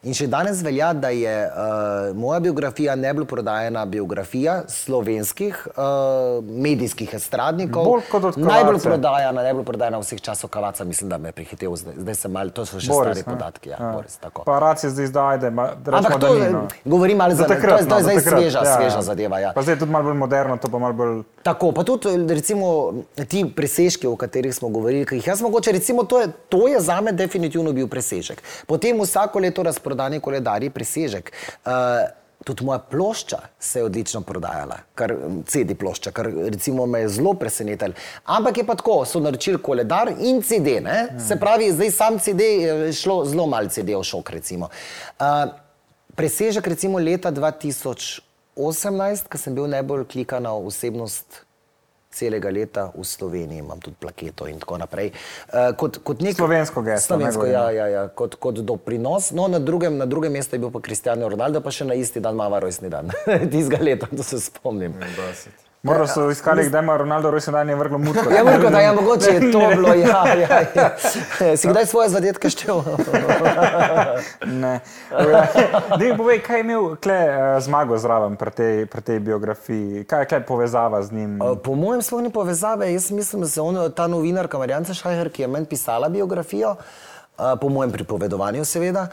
In še danes velja, da je uh, moja biografija najbolj prodajena biografija slovenskih uh, medijskih estradnikov. Bolj kot od Najbolj Kavaca. prodajana, najbolj prodajana vseh časov Kavaca, mislim, da me je prehitev. Zdaj, zdaj sem mal, to so še Boris, stari ne? podatki. Ja, Ja. Boris, tako. Pa racija zdaj zdaj, Ampak rečemo, da ni, no. govorim malo za, takrat, to je, je no, zdaj takrat, sveža, ja, sveža ja. zadeva. Ja. Pa zdaj je tudi malo bolj moderno, to pa malo bolj. Tako, pa tudi recimo, ti presežki, o katerih smo govorili, ki jih jaz mogoče, recimo, to je, to je za me definitivno bil presežek. Potem vsako leto razprodani koledar je presežek. Uh, tudi moja plošča se je odlično prodajala, kar CD plošča, kar recimo me je zelo presenetilo. Ampak je pa tako, so naročili koledar in CD, ne? se pravi, zdaj sam CD je šlo zelo malo CD v šok, recimo. Uh, presežek recimo leta 2018, ko sem bil najbolj klikana osebnost celega leta v Sloveniji, imam tudi plaketo in tako naprej. Uh, kot, kot nek, Slovensko geslo, ne Slovensko, ja, ja, ja, kot, kot doprinos. No, na drugem, na drugem mestu je bil pa Cristiano Ronaldo, pa še na isti dan ima rojstni dan. Tistega leta, to se spomnim. Morda so iskali, kdaj ima Ronaldo rojsten dan in je vrglo mutko. Ja, Murko, da je mogoče je to bilo. Ja, ja, ja. Si kdaj svoje zadetke štel? Ne. Dej, povej, kaj je imel kle uh, zmago zraven pri tej, pri tej biografiji? Kaj je kle povezava z njim? Uh, Po mojem sploh ni povezave. Jaz mislim, da se on, ta novinarka Marjana Šajher, ki je meni pisala biografijo, uh, po mojem pripovedovanju, seveda.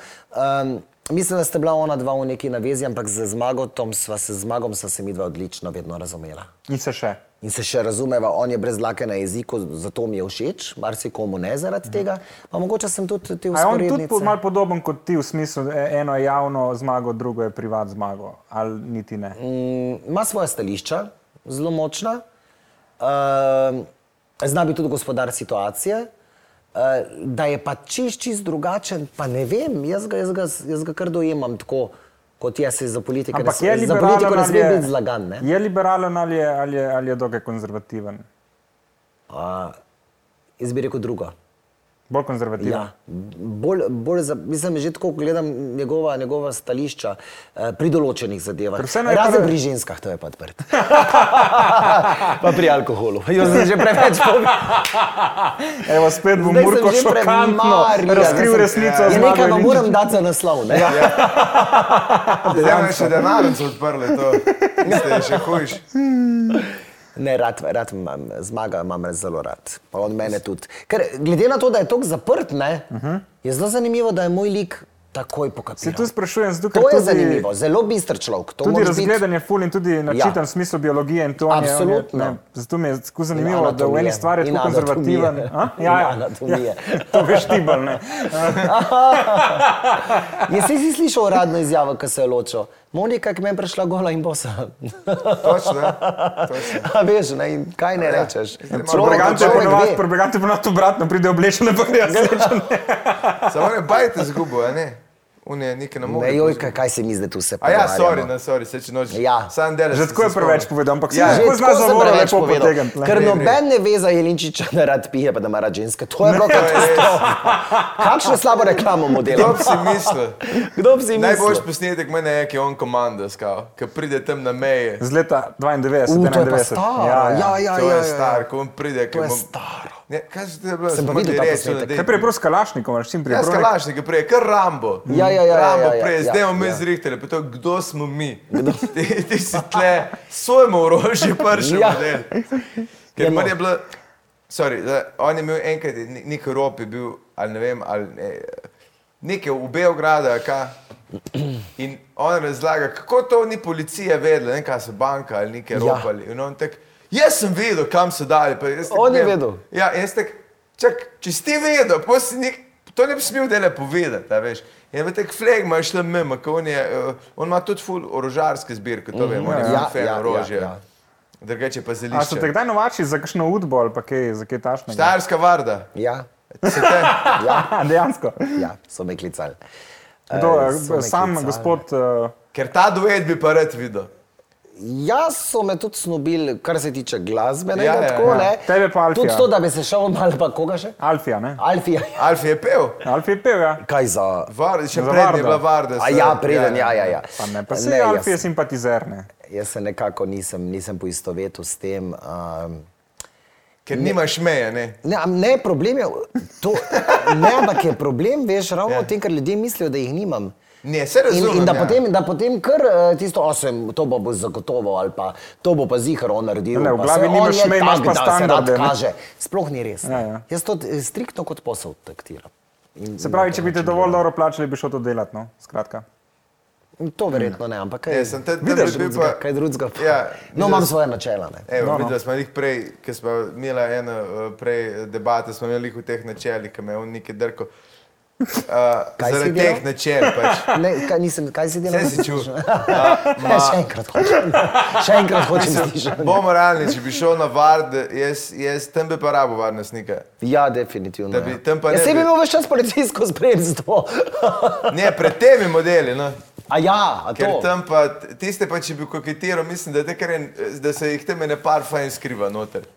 Mislim, da sta bila ona dva v neki navezi, ampak z zmagotom sva se, zmagom sva se mi dva odlično vedno razumela. In se še. In se še razumeva, on je brez dlake na jeziku, zato mi je všeč, marsikomu ne zaradi tega. Pa mogoče sem tudi te A je on tudi po, malo podoben kot ti v smislu, e- eno je javno zmago, drugo je privat zmago, ali niti ne? Mm, ima svoje stališča, zelo močna, uh, zna biti tudi gospodar situacije. Uh, da je pa čist, čist drugačen, pa ne vem, jaz ga, jaz ga, jaz ga kar dojemam tako, kot jaz se za politiko. Ne, je sme- za politiko ne ali sme je, biti zlagan. Ne? je liberalen ali je, ali je, ali je dokaj konzervativen? Uh, jaz bi rekel drugo. Bolj konzervativen. Ja, bolj, bolj za, mislim, že tako ko gledam njegova, njegova stališča eh, pri določenih zadevah. Je Razen prve- pri ženskah, to je pa odprt. pa pri alkoholu. Jaz sem že preveč povedal. Evo, spet bo Zdaj sem Murko že šokantno razkril resnico. Ja, nekaj vam moram dati za naslov. Ne? Ja. Zdaj me še denarnico odprli, to ste še hujš. Ne, rad, rad imam, zmaga imam zelo rad. Pa on mene tudi. Ker glede na to, da je tako zaprt, ne, uh -huh. je zelo zanimivo, da je moj lik takoj Se pokapiral. tu sprašujem, zato ker To je tudi, zanimivo, zelo bistr človek. To tudi moraš biti- razgledan je ful in tudi načitan Ja. v smislu biologije in to je- on je, Absolutno. ne, zato mi je tako zanimivo, da v eni stvari je tako konzervativen. A? Ja, ja. anatomije. To veš ti bolj, ne. Je si, si slišal uradno izjavo, ki se je ločil? Monika, ki me je prišla gola in bosa. Točno, točno. A veš, ne, in kaj ne rečeš? Človek- Prebregante je človek ponovadi, je obratno, pride oblečene, pa gre srečen. Samo ne bajte zgubo, a unije nekaj na Ne, morju. joj, kaj, kaj se mi zdaj tu se A ja, sorry, ne, sorry, se če noč. Ja. Sam delaš. Že tako je preveč povedal, ampak Ja, ja, Že tako sem preveč povedal. potegniti. Ker noben ne ve za Jelinčiča, da rad pije, pa da ima rad ženske. To je bilo katastrofa. Kakšno slabo reklamo mu Kdo dela? bi si mislil? Kdo bi si Najboljši mislil? posnetek mene je, ki je on komanda, ki pride tam na meje. Z leta 92, U, to je pa 91. staro. Ja, ja, ja. to ja, je ja. star, ko on pride. To je bom... Ne, kaj se ti je bilo? Sem pa videl ta posnetek. Kaj prej prosto kalašnikom, ali s čim prej? Ja, Prav skalašnik je prej, kar Rambo. Ja, ja, ja, Rambo ja, ja, prej, ja, zdaj bomo mi ja. zrihtali, pa to, kdo smo mi. Ti, ti si tle, svojemu orožju prši Ja. model. Ker Ja, no. meni je bilo, sorry, da, on je imel enkrat ne- nek rop, je bil, ali ne vem, ali ne, nekaj v Beogradu, kaj. In on razlaga, kako to ni policija vedela, ne kaj so banka ali nekaj Ja. ropali. In on tak, jaz sem vedel, kam so dali. On je vedel. Ja, jaz tak, čak, če si ti vedel, nek, to ne bi smel dele povedati, a veš. In v tek flegma je šlo mimo, on, je, uh, on ima tudi ful orožarske zbirke, to vemo, on je Ja, ja, fan ja, orožja. ja, ja. Drugače pa A ste zelišče. te kdaj novači za kakšno udbo ali pa kaj, za kaj tašnega? Štajerska varda. Ja, Se te, Ja, dejansko. ja, so me klicali. Kdo, Eh, eh, so me sam klicali. gospod, eh, ker ta duet bi pa rad videl. Jaz so me tudi snobili, kar se tiče glasbenega, Ja, ja, tako ja. ne. Tebe pa Alfija. Tudi to, da bi se šel malo, pa koga še? Alfija, ne? Alfija. Alfi je pel, Alfi je pel, ja. Kaj za? Var, še prednji je bila varda. A se- ja, preden, ja, ja. ja. Pa ne, pa se Ne, Alfi je jaz- simpatizer, ne. Jaz se nekako nisem, nisem poistovetil s tem. Um, Ker nimaš meje, ne. ne, ne, problem je, to, ne, ampak je problem, veš, ravno v tem, ker ljudje mislijo, da jih nimam. Ne, se In, razumem. in da, ja. potem, da potem kar eh, tisto, osem, to bo, bo zagotovo ali pa to bo pa zihar on naredil. Ne, v glavi nimaš je meja, imaš pa standarde. Kaže. Sploh ni res. Ja, ja. Jaz to eh, striktno kot posel taktiram. In, Se pravi, če bi te dovolj dobro plačali, bi šel to delati, no, skratka. To verjetno ne, ampak kaj, Ne, sem tam vidiš, bi bil drugega, pa- kaj drugega. pa- Ja, no, imam sem- svoje načela. Ne. Evo, No, no, no. videla smo jih prej, ker smo imeli eno eh, prej debate, smo imeli v teh načelih, ki me je on nekaj drko. Uh, Kaj zaradi teh načel pač. Ne, kaj, nisem, kaj si delal? Vse si čul. Ne, še enkrat hočem. Še enkrat hočem slišati. Bomo realni, če bi šel na vard, jaz, jaz tam bi pa rabo varnostnika. Ja, definitivno. Da bi ja. ja, ne saj bi- imel več čas policijsko spremstvo. Ne, pred temi modeli. No. A ja, a Ker to. tam pa tiste, pa, če bi koketiral, mislim, da, en- da se jih tam ene par fajn skriva noter.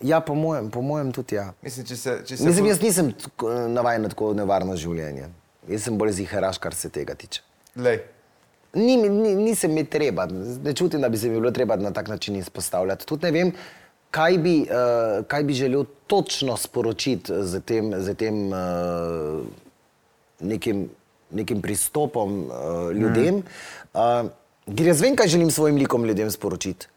Ja, po mojem, po mojem tudi ja. Mislim, če se. Če se Mislim, jaz nisem eh, navajen na tako nevarno življenje. Jaz sem bolj ziharaš, kar se tega tiče. Lej. Ni, ni, nisem mi treba, ne čutim, da bi se mi bilo treba na tak način izpostavljati. Tudi ne vem, kaj bi, uh, kaj bi želel točno sporočiti z tem, z tem uh, nekim, nekim pristopom uh, ljudem. Uh, ker jaz vem, kaj želim svojim likom ljudem sporočiti.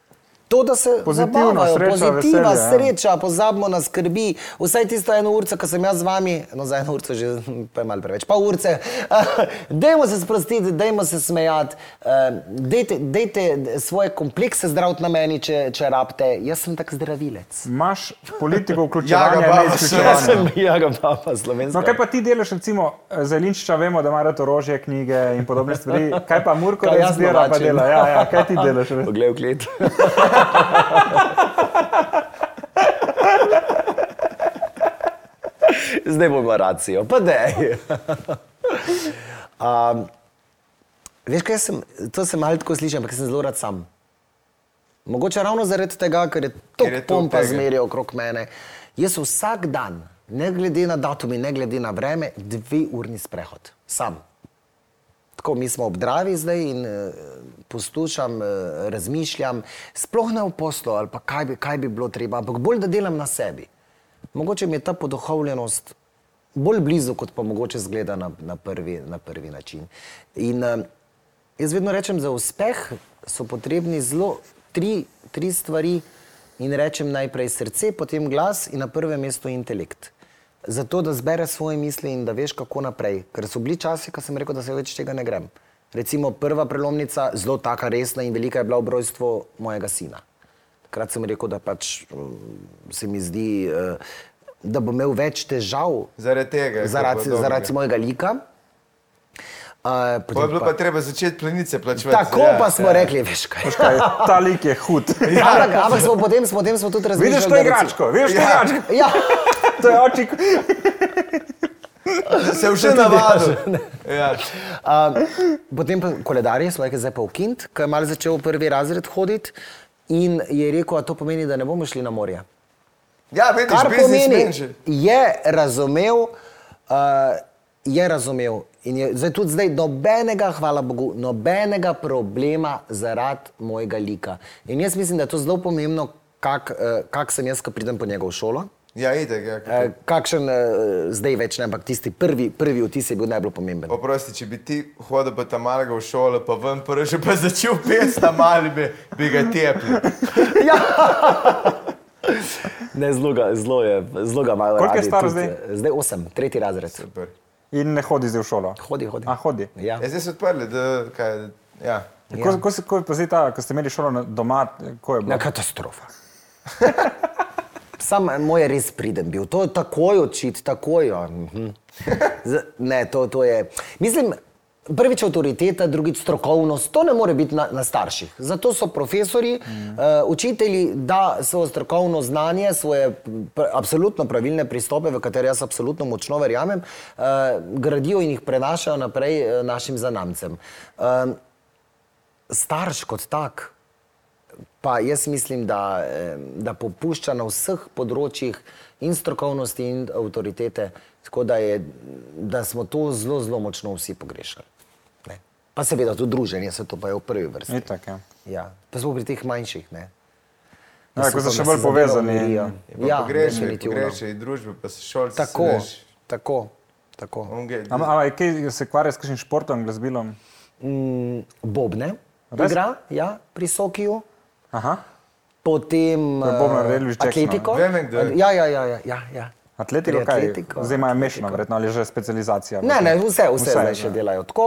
To, da se Pozitivno, zabavajo, sreča, pozitiva, veselje, ja. sreča, pozabimo na skrbi. Vsaj tisto eno urco, ko sem jaz z vami, no za eno urco že pa je malo preveč, pa urce. Dajmo se sprostiti, dajmo se smejati, eh, dejte, dejte svoje komplekse zdraviti na meni, če, če rabite. Jaz sem tak zdravilec. Imaš politiko vključevanja, baba, ne Jaz izključevanja. sem jaga papa slovenska. No, kaj pa ti delaš, recimo, za Linčiča vemo, da ima rad orožje, knjige in podobne stvari. Kaj pa Murko, da jaz zbira pa dela? Ja, ja, kaj ti delaš? Poglej v klet. Zdaj bomo racijo, pa dej. um, veš, kaj sem, to sem malo tako slišal, ampak sem zelo rad sam. Mogoče ravno zaradi tega, ker je toliko toliko pompa zmerja okrog mene. Jaz vsak dan, ne glede na datum in ne glede na vreme, dve urni sprehod, sam. Tako mi smo ob Dravi zdaj in uh, poslušam, uh, razmišljam, sploh ne v poslu ali pa kaj bi, kaj bi bilo treba, ampak bolj da delam na sebi. Mogoče mi je ta poduhovljenost bolj blizu, kot pa mogoče zgleda na, na, prvi, na prvi način. In uh, jaz vedno rečem, za uspeh so potrebni zelo tri, tri stvari in rečem najprej srce, potem glas in na prvem mestu intelekt. Zato, da zbereš svoje misli in da veš, kako naprej. Ker so bili časi, ko sem rekel, da se več tega ne grem. Recimo prva prelomnica, zelo taka resna in velika je bila obrojstvo mojega sina. Takrat sem rekel, da pač um, se mi zdi, uh, da bo imel več težav Zaradi tega. zaradi, pa zaradi mojega lika. Uh, Pa je bilo pa treba začeti plenice plačevati. Tako ja, pa smo ja. rekli, veš kaj. Kaj, ta lik je hud. Ampak, ampak smo potem, smo, potem smo tudi razmišljali. Vidiš to igračko, vidiš to Ja. igračko. Ja, To je očik. Se je že navadil. Ja. Uh, potem pa koledarje svojega zdaj pa ukint, ko je malo začel v prvi razred hoditi in je rekel, da to pomeni, da ne bomo šli na morje. Ja, vidiš, Kar pomeni, biznismen že. je razumel, uh, je razumel. In je zdaj tudi zdaj nobenega, hvala Bogu, nobenega problema zaradi mojega lika. In jaz mislim, da je to zelo pomembno, kak, uh, kak sem jaz, ko pridem po njega v šolo. Ja, idek, ja. Uh, kakšen uh, zdaj več ne, ampak tisti prvi, prvi vtis je bil najbolj pomemben. Oprosti, če bi ti hodil pa tam malega v šolo, pa ven prvi že pa začel pet tam mali, bi, bi ga tepli. Ja. Ne, zelo ga, zelo je, zelo ga malo. Koliko je star zdaj? eh, Zdaj osem, tretji razred. Super. In ne hodi zdaj v šolo. Hodi, hodi. A hodi. Ja. Ja, zdaj so odprli, da kaj, ja. Ko, ko, se- ko, pa zdaj ta, ko ste imeli šolo na- doma, ko je bilo? Na katastrofa. Sam moj je res priden bil, to je takoj očit, takoj. ja, mhm. Ne, to, to je. Mislim, prvič avtoriteta, drugič strokovnost, to ne more biti na, na starših. Zato so profesori, mm. uh, učitelji, da svoje strokovno znanje, svoje pr absolutno pravilne pristope, v katere jaz absolutno močno verjamem, uh, gradijo in jih prenašajo naprej uh, našim zanamcem. Uh, starš kot tak, pa jaz mislim, da, da popušča na vseh področjih in strokovnosti in avtoritete, tako da, je, da smo to zelo, zelo močno vsi pogrešali. Ne. Pa seveda tudi druženje, se to pa je v prvi vrsti. Itak, ja. Ja. Pa smo pri teh manjših. Ne. Ja, Jaz ko so še da bolj povezani. Ja, Ja, pogrešaj, definitivno. pogrešaj družbe, pa se šolci. Tako, tako, tako. Ampak a, kaj se kvarja s kakšnim športom, glasbilom? Mm, Bobne igra, ja, pri Sokiju. Aha. Potem je Bobnar eh, Jackson, Atletiko. Vem, je. Ja, ja, ja. ja, ja, ja. Atletiko, kaj? atletiko, Zdaj imajo mešano, verjetno, ali je že specializacija. Ne, ne, vse, vse, vse zdaj ja. še delajo tako.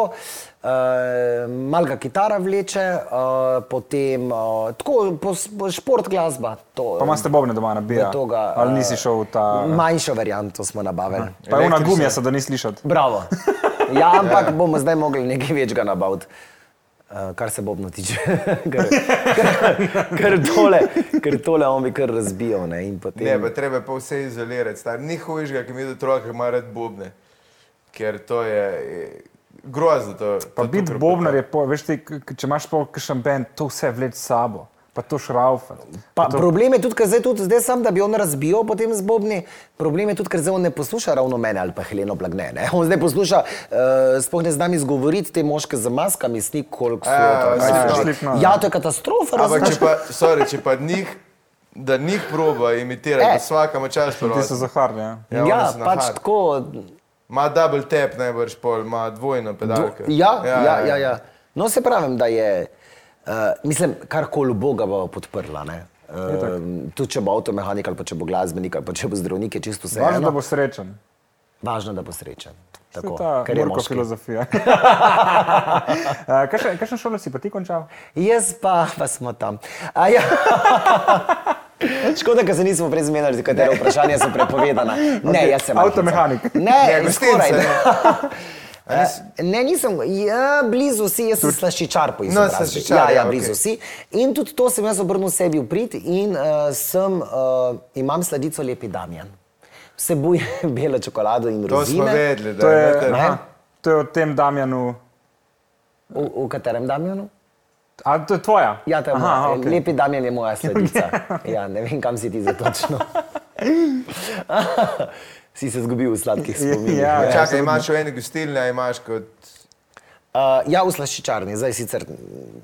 Uh, Malga kitara vleče, uh, potem uh, tako, po, po šport glasba. To, Pa imate bobne doma nabija? v toga, Ali eh, nisi šel v ta... Manjšo varianto smo nabavili. Pa je ona gumija, se da ni slišati. Bravo. Ja, ampak bomo zdaj mogli nekaj večga nabaviti. Uh, kar se bobno tiče, ker, ker, ker, tole, ker tole on bi kar razbijal. Ne, in potem, Ne, pa treba je pa vse izolirati. Star. Ni hujšega, ki mi je otrok, ki ima rad bobne. Ker to je, je grozno. To, Pa to biti bobnar je, po, veš ti, če imaš pa kakšen bend, to vse vleč s sabo. Pa to šraufa. Pa, problem je tudi, ker zdaj, tudi, zdaj sam, da bi on razbijal potem z Bobni, problem je tudi, ker zdaj on ne posluša ravno mene ali pa Heleno Blagne. Ne? On zdaj posluša, uh, sploh ne znam izgovoriti te moške z maskami, snik koliko so. Ja, to, so že. Slipknot, Ja, ja. to je katastrofa. Ampak če pa, sorry, če pa njih, da njih proba imitirati, Eh. da vsaka ima čas Ti so prvo. zaharni. Ja. Ja, Ja, na pač hard. tako. Ima double tap, najbrž pol, ima dvojno pedalko. Ja, ja, ja, ja. No, se pravim, da je, uh, mislim, karkoli Boga bo podprla. Ne? Uh, tudi če bo avtomehanik ali pa če bo glasbenik ali pa če bo zdravnik, je čisto vse. Važno, da bo srečen. Važno, da bo srečen. Tako, ta ker je moški. filozofija. Eh, Kakšno šolo si pa ti končal? Jaz pa, pa smo tam. A Ja. Škoda, da se nismo prej zmenili, za katero vprašanje so prepovedana. Ne, jaz sem Avtomehanik. Ne, Ne, ne ne. Eh, Ne, nisem, ja, blizu si, jaz sem slaščičar po No, izobrazbi. slaščičar, ja, ja, blizu okej. si. In tudi to sem jaz obrnil sebi v prid in uh, sem, uh, imam sladico Lepi Damjan. Vsebuje belo čokolado in To smo rozine. vedeli, da To je, noter- aha, to je o tem Damjanu. V, v katerem Damjanu? A to je tvoja? Ja, to je Aha, moja. Okay. Lepi Damjan je moja sledica. Ja, ne vem, kam si ti za točno. si se zgubil v sladkih spominih. Ja, ja. Čakaj, imaš v eni gostilni, a imaš kot. Uh, ja, v slaščičarni, zdaj sicer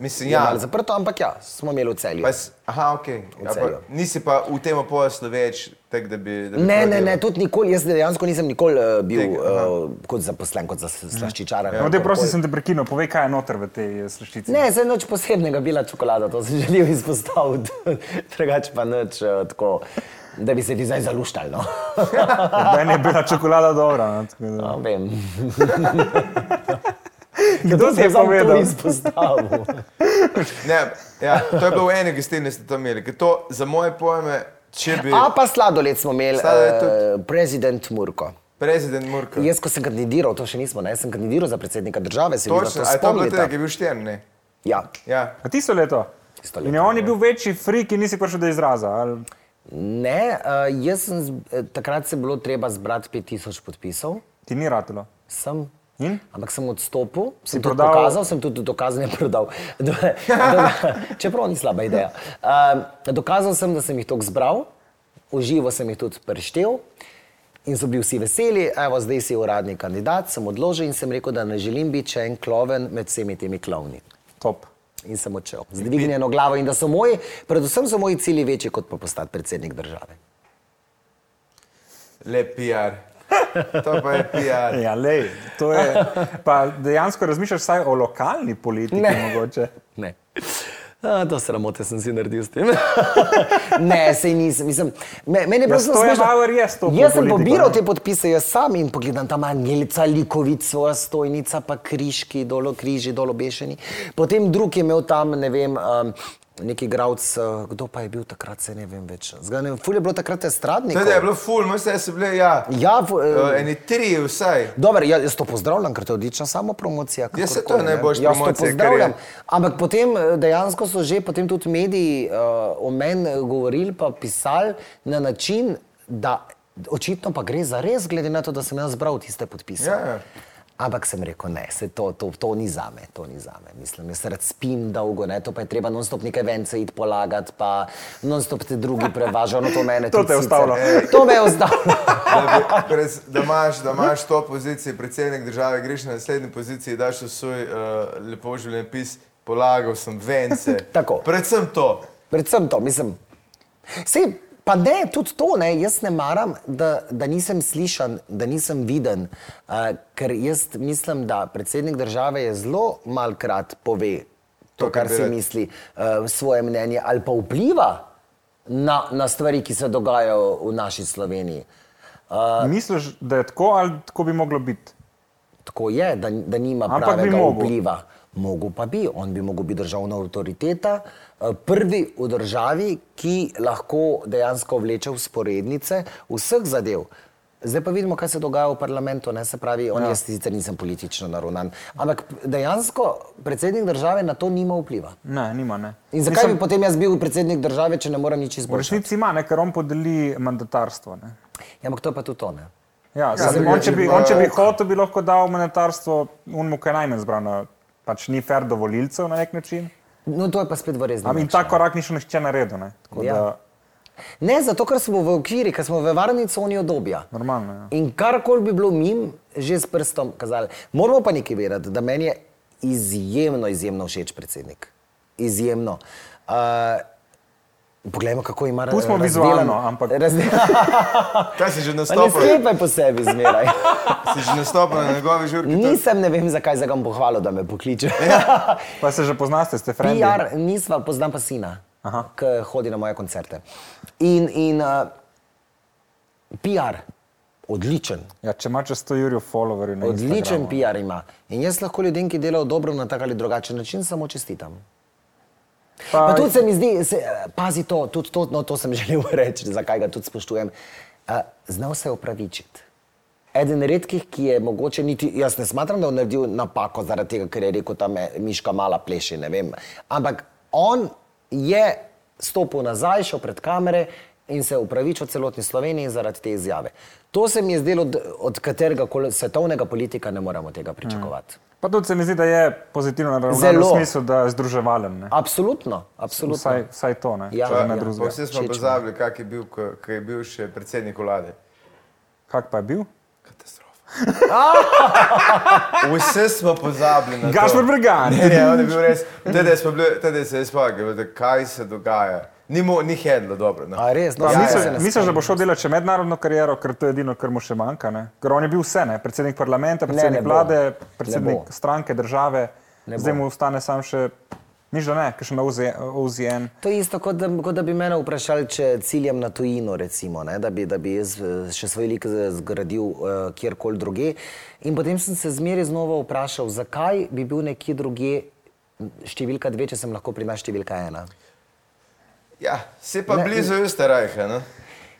Mislim, ja. malo zaprto, ampak ja, smo imeli v celju. Pa, aha, ok. Ja, Celju. pa, nisi pa v tem poslu več, tak, da bi. Da bi Ne, ne, ne, tudi nikoli, jaz dejansko nisem nikoli uh, bil Tega, uh, kot zaposlen, kot za slaščičar. No, te prosim, sem te prekinil, povej, kaj je noter v tej eh, slaščici. Ne, zdaj noč posebnega bila čokolada, to sem želel izpostaviti. Drugače pa nič uh, tako, da bi se ti zdaj zaluštal. No. Meni je bila čokolada dobra. no, tako da- No, vem. Kdo ti je Samo to povedal? izpostavil. Ne, ja, to je bilo v eni gostilni, ste to imeli. ker To za moje pojme, če bi. A pa sladoled smo imeli, Sladoled uh, prezident Murko. Prezident Murko. Jaz, ko sem kandidiral, to še nismo, ne, jaz sem kandidiral za predsednika države, se Točno, to a je to bilo tega, ki je bil štern, ne? Ja. Ja. A tisto leto? Tisto In leto, je on je bil večji frik in nisi prišel do izraza. Ali... Ne, uh, jaz sem, eh, takrat se je bilo treba zbrati 5000 podpisov. Ti ni ratelo. Sem. In? Ampak sem odstopil, sem tudi prodal- pokazal, sem tudi dokazal, ne prodal. Do, do, čeprav ni slaba ideja. Um, dokazal sem, da sem jih tako zbral, uživo sem jih tudi preštel. In so bili vsi veseli, evo, zdaj si uradni kandidat, sem odložil in sem rekel, da ne želim biti še en kloven med vsemi temi klovni. Top. In sem odšel z dvignjeno glavo in da so moji, predvsem so moji cilji večji kot pa postati predsednik države. Lep PR. To pa je PR. Ja, lej, to je. Pa dejansko razmišljaš vsaj o lokalni politiki, Ne. mogoče. Ne. A, to sramote sem si naredil s tem. ne, sej nisem. Mislim, me, meni je Ja, prosto Stojan smešno. Bauer je stopil Jaz sem pobiral te podpise, jaz sam in pogledam tam Angelica Likovic, svoja stojnica, pa križki, dolo križi, dolo bešeni. Potem drug je imel tam, ne vem, um, neki gravc, uh, kdo pa je bil takrat, se ne vem več. Ne vem, ful je bilo takrat estradnik. Tudi je bilo ful, vse so bile, ja. Ja, v, Uh, eni tri vsaj. Dobro, ja, jaz to pozdravljam, ker to je odlična samo promocija. Ja, saj to je ne. najboljša Jaz to promocija, kar je. pozdravljam. Ampak potem eh, dejansko so že potem tudi mediji uh, o meni govorili, pa pisali na način, da očitno pa gre za res, glede na to, da sem jaz zbral tiste podpise. Ja, ja. Ampak sem rekel, ne, se to, to, to ni za me, to ni za me. Mislim, jaz rad spim dolgo, ne, to pa je treba non-stop neke vence iti polagati, pa non-stop te drugi prevažajo, no to mene To te je sicer- ustavilo. To me je ustavilo. Da, bi, pred, da, imaš, da imaš to pozicijo predsednik države, greš na naslednji poziciji, daš v svoj uh, lepo življenjepis, polagal sem vence. Tako. Predvsem to. Predvsem to, mislim. Sej, pa ne, tudi to, ne, jaz ne maram, da, da nisem slišan, da nisem viden, uh, ker jaz mislim, da predsednik države je zelo malkrat pove to, To, kar bi si rad. misli, uh, svoje mnenje ali pa vpliva na, na stvari, ki se dogajajo v naši Sloveniji. Misliš, da je tako ali tako bi moglo biti? Tako je, da, da nima Ampak bi pravega vpliva. Mogu pa bi, on bi mogel biti državna avtoriteta, eh, prvi v državi, ki lahko dejansko vleče usporednice vseh zadev. Zdaj pa vidimo, kaj se dogaja v parlamentu, ne se pravi, on ja. jaz sicer nisem politično naravnan, ampak dejansko predsednik države na to nima vpliva. Ne, nima. Ne. In zakaj Mislim, bi potem jaz bil predsednik države, če ne morem nič V izboljšati? resnici ima, ne, ker on podeli mandatarstvo. Ne. Ja, ampak to je pa tudi to. Ne? Ja, ja, zdaj on, če bi, on, če bi hotel, bi lahko dal mandatarstvo unmu, ki je najmanj zbran. Pač ni fair do volilcev na nek način. No, to je pa spet v resnici. Am, in ta korak ni še nihče naredil. Ne. Tako Ja. da, Ne, zato ker smo v okviri, ker smo v varni coni odobja. normalno. Ja. In karkoli bi bilo mim, že s prstom kazali. Moramo pa nekaj vedeti, da meni je izjemno, izjemno všeč predsednik. Izjemno. Uh, poglejmo, kako ima ra- Pustimo vizualno, ampak- razdelan- Kaj si že Pa ne nastopil? sklepaj po sebi zmeraj. Si že nastopil na njegovi žurki? Nisem, ne vem, zakaj zdaj ga bom pohvalil, da me pokliče. Pa se že poznate, ste frendi. PR, nisva, poznam pa sina, Aha. ki hodi na moje koncerte. In, in uh, PR, odličen. Ja, če ima čez 100 jurjev followerjev na Odličen Instagramu. PR ima. In jaz lahko ljudem, ki delajo dobro na tak ali drugačen način, samo čestitam. Pa, Pa tudi se mi zdi, se, pazi to, tudi to, no, to sem želel reči, zakaj ga tudi spoštujem. Uh, znal se je opravičiti. Eden redkih, ki je mogoče niti, jaz ne smatram, da je naredil napako zaradi tega, ker je rekel, da me miška mala pleše, ne vem. Ampak on je stopil nazaj, šel pred kamere in se upravičil celotni Sloveniji zaradi te izjave. To se mi je zdelo, od, od katerega svetovnega politika ne moremo tega pričakovati. Pa tudi se mi zdi, da je pozitivno naravnan v smislu, da je združevalen. Ne. Absolutno, absolutno. Vsaj, vsaj to, ne. Ja, če ja. ne Pa drugega. Vsi smo pozabili, kak je bil, ko, ko je bil še predsednik vlade. Kak pa je bil? Katastrofa. Vse smo pozabili na to. Gašpor Bregan. Ne, ne, on je bil res. Tede smo bili, tede se je spomnil, kaj se dogaja. Ni, mu, ni hedlo dobro. No. A res? No, Pa ja, misliš, ja, misliš, da bo šel delati še mednarodno kariero, ker to je edino, kar mu še manjka. Ne? Ker on je bil vse, ne? predsednik parlamenta, predsednik ne bo. vlade, Ne predsednik bo. stranke, države. Ne Zdaj bo. mu ostane sam še, miš da ne, ker še na OZN. To je isto, kot da, kot da bi me vprašali, če ciljem na tujino, recimo, ne, da, bi, da bi jaz eh, še svoj lik z- zgradil uh, kjerkoli druge. In potem sem se zmeraj znova vprašal, zakaj bi bil nekje druge številka dve, če sem lahko pri nas številka ena. Ja, si pa Ne, blizu Österreicha. No?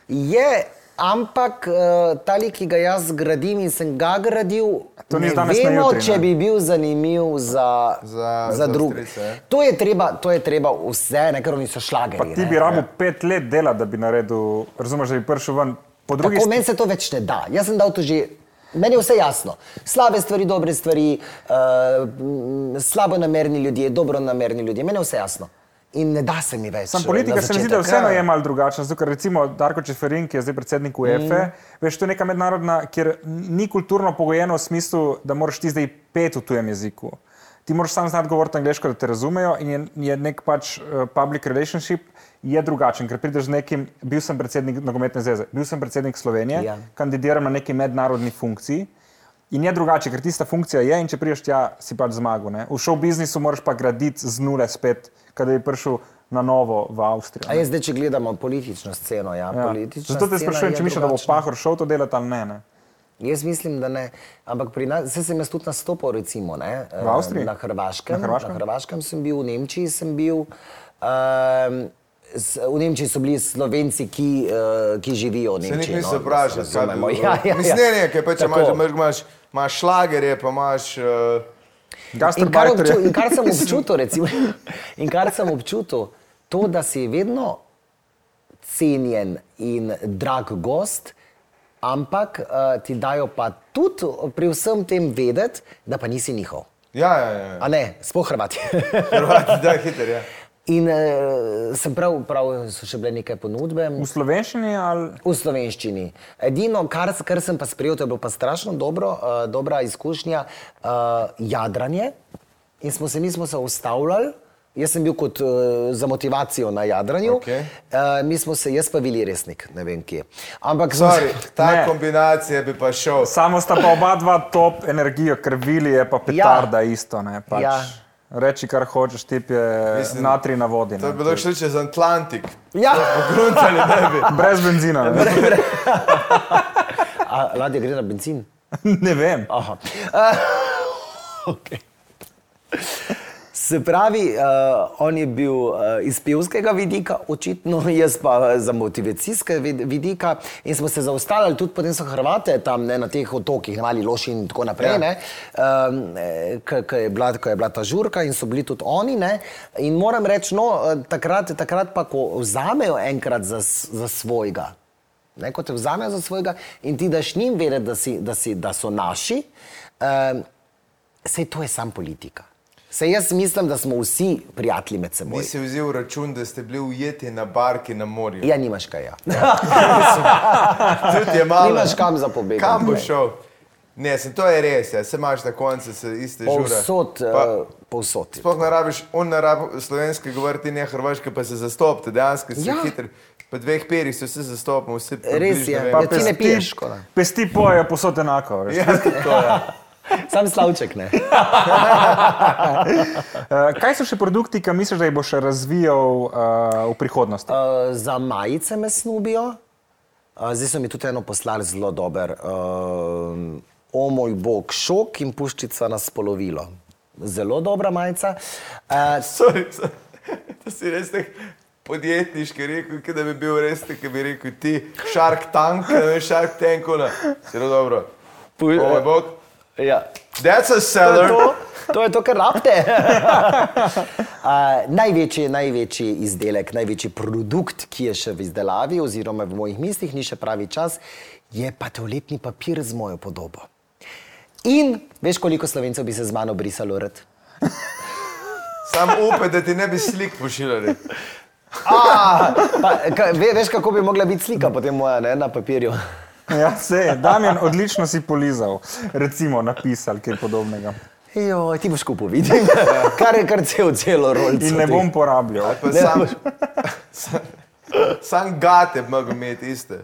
Je, ampak uh, ta lik, ki ga jaz gradim in sem ga gradil, To ni ne vemo, jutri, če ne? bi bil zanimiv za, Za- za druge. Eh? To je treba, to je treba vse, ne, ker oni so Pa šlageri. ti bi rabil pet let dela, da bi naredil, razumeš, da bi prišel ven. Po drugi Tako strani, meni se to več ne da. Jaz sem dal to že Meni je vse jasno. Slabe stvari, dobre stvari, uh, slabo namerni ljudje, dobro namerni ljudje, meni je vse jasno. In ne da se mi več. Sam eh, politika se mi zdi, da vseeno Ja. je malo drugačna. Zato, ker recimo Darko Čeferin, ki je zdaj predsednik UEFA, mm. veš, to je neka mednarodna, kjer ni kulturno pogojeno v smislu, da moraš ti zdaj pet v tujem jeziku. Ti moraš sam znati govoriti angliško, da te razumejo in je, je nek pač uh, public relationship je drugačen, ker prideš z nekim, bil sem predsednik nogometne zveze, bil sem predsednik Slovenije, Ja. kandidiram na neki mednarodni funkciji. In je drugače, ker tista funkcija je, in če priješ tja, si pač zmagal. Ne? V šov biznisu moraš pa graditi z nule spet, kadar bi prišel na novo v Avstrijo. A je zdaj, če gledamo politično sceno, ja, Ja. politična Zato te sprašujem, je če misliš, da bo. Pahor šel to delati ali ne. ne? Jaz mislim, da ne. Ampak pri nas, saj sem jaz tudi nastopil, recimo, ne, eh, V Avstriji? Na Hrvaškem. Na Hrvaškem? na Hrvaškem sem bil, v Nemčiji sem bil. Um, v Nemčiji so bili Slovenci, ki, uh, ki živijo v Se Nemčiji. nik no, nisem da vprašal, se kaj bi razumemo. bilo. Ja, ja, ja. Mislim, ne, ne, ker pa če imaš, imaš, imaš šlagerje, pa imaš... Uh, In kar, obču, in kar sem občutil, recimo, in kar sem občutil, to, da si vedno cenjen in drag gost, ampak uh, ti dajo pa tudi pri vsem tem vedeti, da pa nisi njihov. ja, ja, ja. A ne, sploh Hrvati. Hrvati, da, hiter, ja. In uh, sem prav, prav, so še bile neke ponudbe. V slovenščini ali V slovenščini. Edino, kar, kar sem pa sprejel, to je bilo pa strašno dobro, uh, dobra izkušnja, uh, jadranje. In smo se, nismo se ustavljali. Jaz sem bil kot uh, za motivacijo na jadranju, Okej. uh, mi smo se, jaz pa bili resnik, ne vem kje. Ampak smo Sorry, ta Ne. kombinacija bi pa šel. samo sta pa oba dva top energijo, ker Vili je pa petarda ja. isto. Ne, pač. Ja. Reči, kar hočeš, tip je Mislim, natri na vodi. To Ne. je bilo šlo čez Atlantik. Ja, Gruntali ne bi. Brez benzina. Ne, A, ladja gre na benzin. ne vem. Aha. Uh, okay. Se pravi, uh, on je bil uh, iz pevskega vidika, očitno jaz pa eh, za motivacijske vid- vidika. In smo se zaustavili, tudi potem so Hrvate tam ne, na teh otokih, Mali Loši in tako naprej, Ja. ja. um, ko je, bila- je bila ta žurka in so bili tudi oni. Ne, in moram reči, no, takrat, takrat pa, ko vzamejo enkrat za, za svojega. Ne, ko te vzamejo za svojega in ti daš njim vedeti, da, si, da, si, da so naši, um, sej to je sam politika. Sej jaz mislim, da smo vsi prijatelji med seboj. Nisi vzel račun, da ste bili ujeti na barki na morju. Ja, nimaš kaj. Ja. Tudi je malo. Nimaš kam za pobegati. Kam bo Ne. šel? Ne, sem, to je res, ja. se imaš na koncu se iste žure. Povsod, Pa, uh, povsod. Sploh ne rabiš, on ne rabi slovenski govoriti, ne hrvaški, pa se zastopite, dejansko si Ja. ja. hiter. Po dveh perih se vsi zastopimo, vsi Res približno je. vemo. Pa ti ne piješ. Pesti pojejo posod enako. veš. Ja, to je. Sam slavček ne. Eh, Kaj so še produkti, ki misliš, da jih boš razvijal uh, v prihodnosti? Uh, za majice me snubijo. Uh, zdaj so mi tudi eno poslali zelo dober. Uh, o moj bog, šok in puščica na spolovilo. Zelo dobra majica. Uh, Sorry, sorry. To si res tak podjetniški rekel, da bi bil res tak, ki bi rekel ti Shark Tank, ne Shark Tank, ona. Zelo dobro. Puj- O moj bog. Ja. That's a To je seller. to, to je to, kar rabite. uh, največji, največji izdelek, največji produkt, ki je še v izdelavi, oziroma v mojih mislih, ni še pravi čas, je pa toaletni papir z mojo podobo. In veš, koliko slovencev bi se z mano brisalo rad? Sam upaj, da ti ne bi slik pošiljali. A, pa, ka, ve, veš, kako bi mogla biti slika potem moja ne, na papirju? Ja, se, Damien, odlično si polizal, recimo napisal kaj podobnega. Jo, ti boš kupil, vidim. Kar je kar cel, celo rolce. In ne bom porabljal. Ne, sam, boš- sam, sam gate bi mogel imeti iste.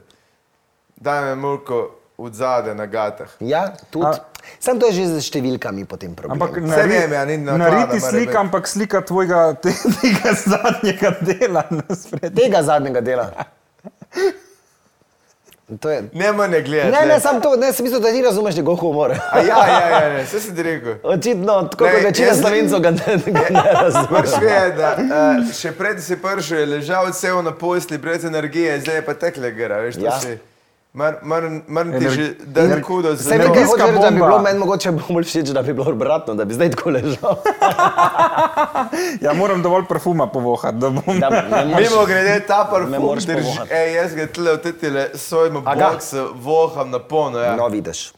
Daj me mulko od zade na gatah. Ja, tudi. A- Sam to je že z številkami potem problem. Ampak nari, vem, ja, ni naklada, nariti slika, ampak slika tvojega te, tega zadnjega dela na. Tega zadnjega dela. Je... Ne ne gledaj. Ne, ne, sam to, ne, sem mislil, da ti razumeš njegov humor. A ja, ja, ja, ja, vse sem ti rekel. Očitno, tako Ne, kot večina slovencev ga ne, ga ne razume. Prvič ve, da uh, še pred si prišel, je ležal cel na posli brez energije, zdaj je pa tekle gera, veš, to Ja. si. Moram ti že dati kudo Se za mi kaj Energijska hoče reči, da bi bilo meni mogoče bolj všeč, da bi bilo obratno, da bi zdaj tako ležal. Ja, moram dovolj parfuma povohati, da bom. Da, ne moreš- Mimo grede, ta Ne parfum drži. Ej, jaz ga tle v tetile svojim A ga? boks voham na polno, ja. No, vidiš.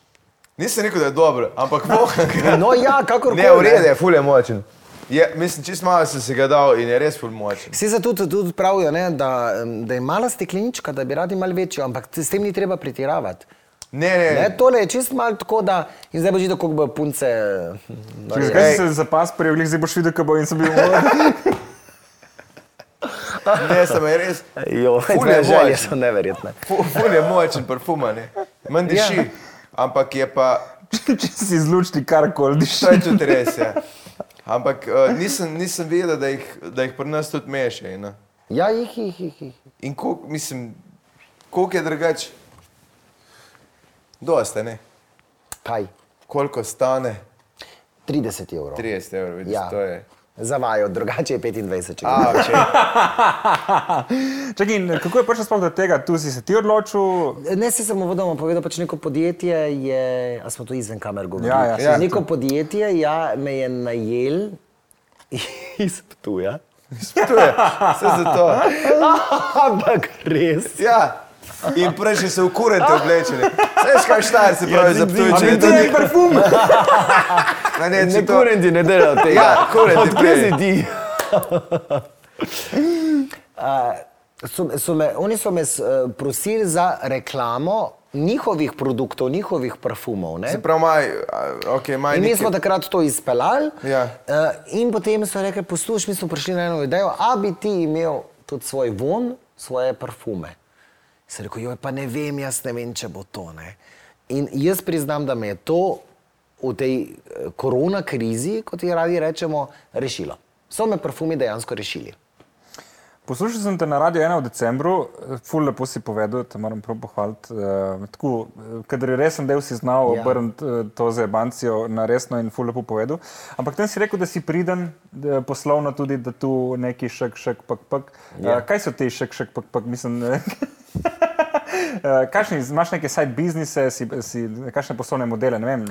Nisem rekel, da je dobro, ampak voha. No, ja, kakorkoli. Ne, v redu je, ful je močen. Je, mislim, čist malo sem se ga dal in je res ful močen. Vsi za tudi, tudi pravijo, ne, da, da je mala steklenička, da bi radi malo večjo, ampak s tem ni treba pretiravati. Ne, ne, Ne, tole je čist malo tako, da in zdaj boš videl, koliko bo punce. no, Če. Zakaj si se za pas prijel, zdaj boš videl, kako bo in sem bil. ne, sem je res. Jo, Ful je tvoje želje so neverjetne. Ful, je močen parfum, ne. Manj diši, Ja. ampak je pa, Če si izlučni karkoli, diš. to je tudi res. Ja. Ampak uh, nisem, nisem vedel, da jih, da jih pri nas tudi mešajo. No. Ja, jih, jih, jih. jih. In koliko, mislim, koliko je drugače? Dosta, ne? Kaj? Koliko stane? 30 evrov. 30 evrov, vidiš, Ja. to je. Zavajo, drugače je 25. Če A, če, Čakaj, in kako je prišlo sploh do tega? Tu si se ti odločil, Ne, si sem uvodoma povedal, pač neko podjetje je, a smo to izven kamer govorili? Ja, ja, Ja. Neko podjetje ja, me je najel iz Ptuja. to je, vse za to. Ampak res. Ja. In prej še se v kurente oblečeni. Veš, kaj štar se pravi za a ptujče. ti je parfum. Ne, ne, Ne to... kurenti ne delajo tega. Ja, kurenti si ti? Uh, so, so me, oni so me eh, prosili za reklamo njihovih produktov, njihovih parfumov. Ne? Se pravi, maj, ok, maj In mi smo takrat to izpeljali. Ja. Uh, in potem so rekli, poslušaj, mi smo prišli na eno idejo, a bi ti imel tudi svoj von, svoje parfume. Se rekel, joj, pa ne vem, jaz ne vem, če bo to. Ne? In jaz priznam, da me je to v tej eh, korona krizi, kot ji radi rečemo, rešilo. So me parfumi dejansko rešili. Poslušal sem te na radiju 1 v decembru, ful lepo si povedal, te moram prav pohvaliti. Uh, tako, eh, kadar je resen del, si znal Ja. obrniti uh, to za bancijo na resno in ful lepo povedal. Ampak tam si rekel, da si priden da, poslovno tudi, da tu neki šek, šek, pak, pak. Ja. Uh, kaj so ti šek, šek, pak, pak, mislim. Uh, kakšni, imaš neke side biznise, si, si, kakšne poslovne modele, vem?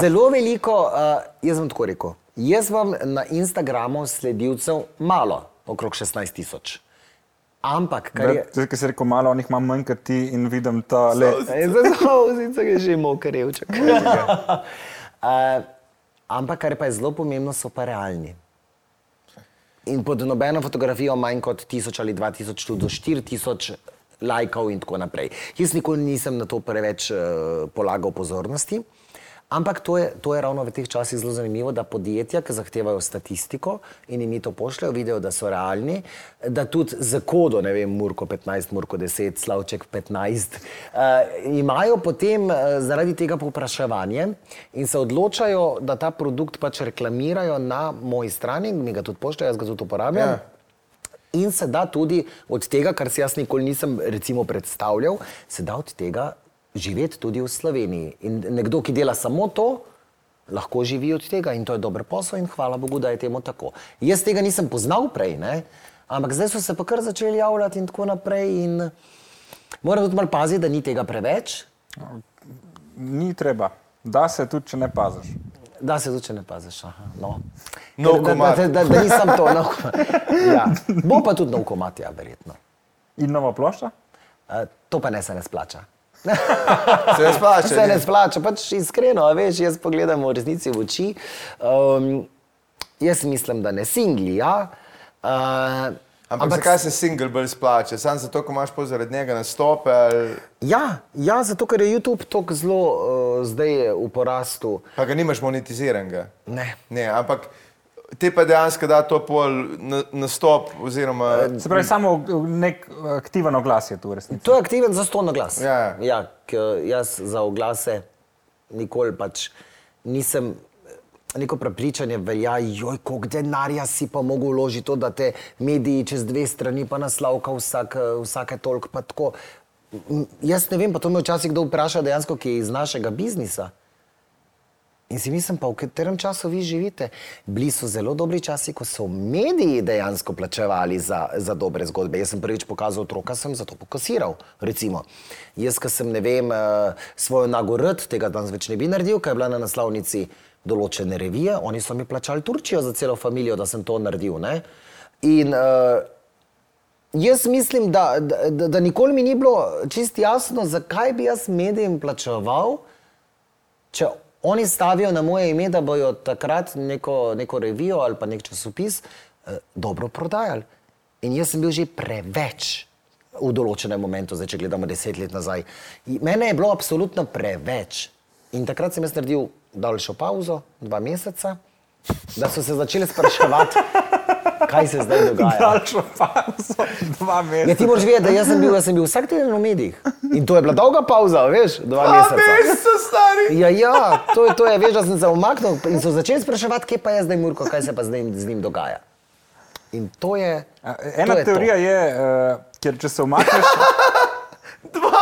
Zelo veliko, uh, jaz vam tako rekel. Jaz vam na Instagramu sledilcev malo, okrog 16 tisoč. Ampak, kar je. Zdaj, ki si rekel, malo onih imam manj kot ti in vidim ta le. Zauzica je že mokrevček. uh, ampak, kar pa je zelo pomembno, so pa realni. In pod nobeno fotografijo manj kot 1000 ali 2000, tudi do 4000 lajkov in tako naprej. Jaz nikoli nisem na to preveč uh, polagal pozornosti. Ampak to je, to je ravno v teh časih zelo zanimivo, da podjetja, ki zahtevajo statistiko in jim to pošljajo, vidijo, da so realni, da tudi za kodo, ne vem, Murko 15, Murko 10, Slavček 15, uh, imajo potem uh, zaradi tega povpraševanje in se odločajo, da ta produkt pač reklamirajo na moji strani, mi ga tudi pošljajo, jaz ga tudi uporabljam. Ja. In se da tudi od tega, kar si jaz nikoli nisem recimo predstavljal, se da od tega živeti tudi v Sloveniji. In nekdo, ki dela samo to, lahko živi od tega in to je dober posel in hvala Bogu, da je temu tako. Jaz tega nisem poznal prej, ne? ampak zdaj so se pa kar začeli javljati in tako naprej. In moram tudi malo paziti, da ni tega preveč, Ni treba, da se tudi, če ne paziš. da se tudi če ne paziš. Aha, no. Nov da, da, da, da nisem to. No, ja. Bo pa tudi nov komat, ja, verjetno. In nova plošča? Uh, to pa ne se ne splača. Se ne splača. Se ne splača, pač iskreno, a veš, jaz pogledam v resnici v oči. Um, jaz mislim, da ne singli, ja. Uh, Ampak zakaj se single bolj splača? Sam zato, ko imaš pol zaradi njega nastope ali Ja, ja, zato ker je YouTube tako zelo uh, zdaj v porastu. pa ga nimaš monetiziranega. Ne. Ne, ampak te pa dejansko da to pol na, nastop oziroma... Se pravi, samo nek aktiven oglas je tu resnici. To je aktiven za ston glas. Ja, ja. ja jaz za oglase nikoli pač nisem. Neko prepričanje velja, joj, koliko denarja si pa mogel vložiti, to, da te mediji čez dve strani pa naslavka vsak, vsake toliko. pa tako. M, Jaz ne vem, pa to me včasih kdo vpraša dejansko, ki je iz našega biznisa. In si mislim, pa v katerem času vi živite? Bili so zelo dobri časi, ko so mediji dejansko plačevali za, za dobre zgodbe. Jaz sem prvič pokazal otroka, sem za to pokasiral. Recimo. Jaz, ki sem, ne vem, eh, svojo nagorod, tega danes več ne bi naredil, ker je bila na naslovnici določene revije, oni so mi plačali Turčijo za celo familijo, da sem to naredil. Ne? In uh, jaz mislim, da, da, da nikoli mi ni bilo čist jasno, zakaj bi jaz medijem plačeval, če oni stavijo na moje ime, da bojo takrat neko, neko revijo ali pa nek časopis eh, dobro prodajali. In jaz sem bil že preveč v določenem momentu, zdaj če gledamo deset let nazaj. In Mene je bilo absolutno preveč. In takrat sem jaz naredil daljšo pauzo, dva meseca, da so se začeli spraševati, kaj se zdaj dogaja. Daljšo pauzo, dva Ja, meseca. ti moraš vedeti, da jaz sem bil, jaz sem bil vsak teden v medijih. In to je bila dolga pauza, veš, dva A, meseca. veš, so stari. Ja, ja to, je, to je, veš, da sem se umaknil in so začeli spraševati, kje pa je zdaj Murko, kaj se pa zdaj z njim dogaja. In to je. A, to Ena je to. teorija je, uh, ker če se umakneš, Dva meseca.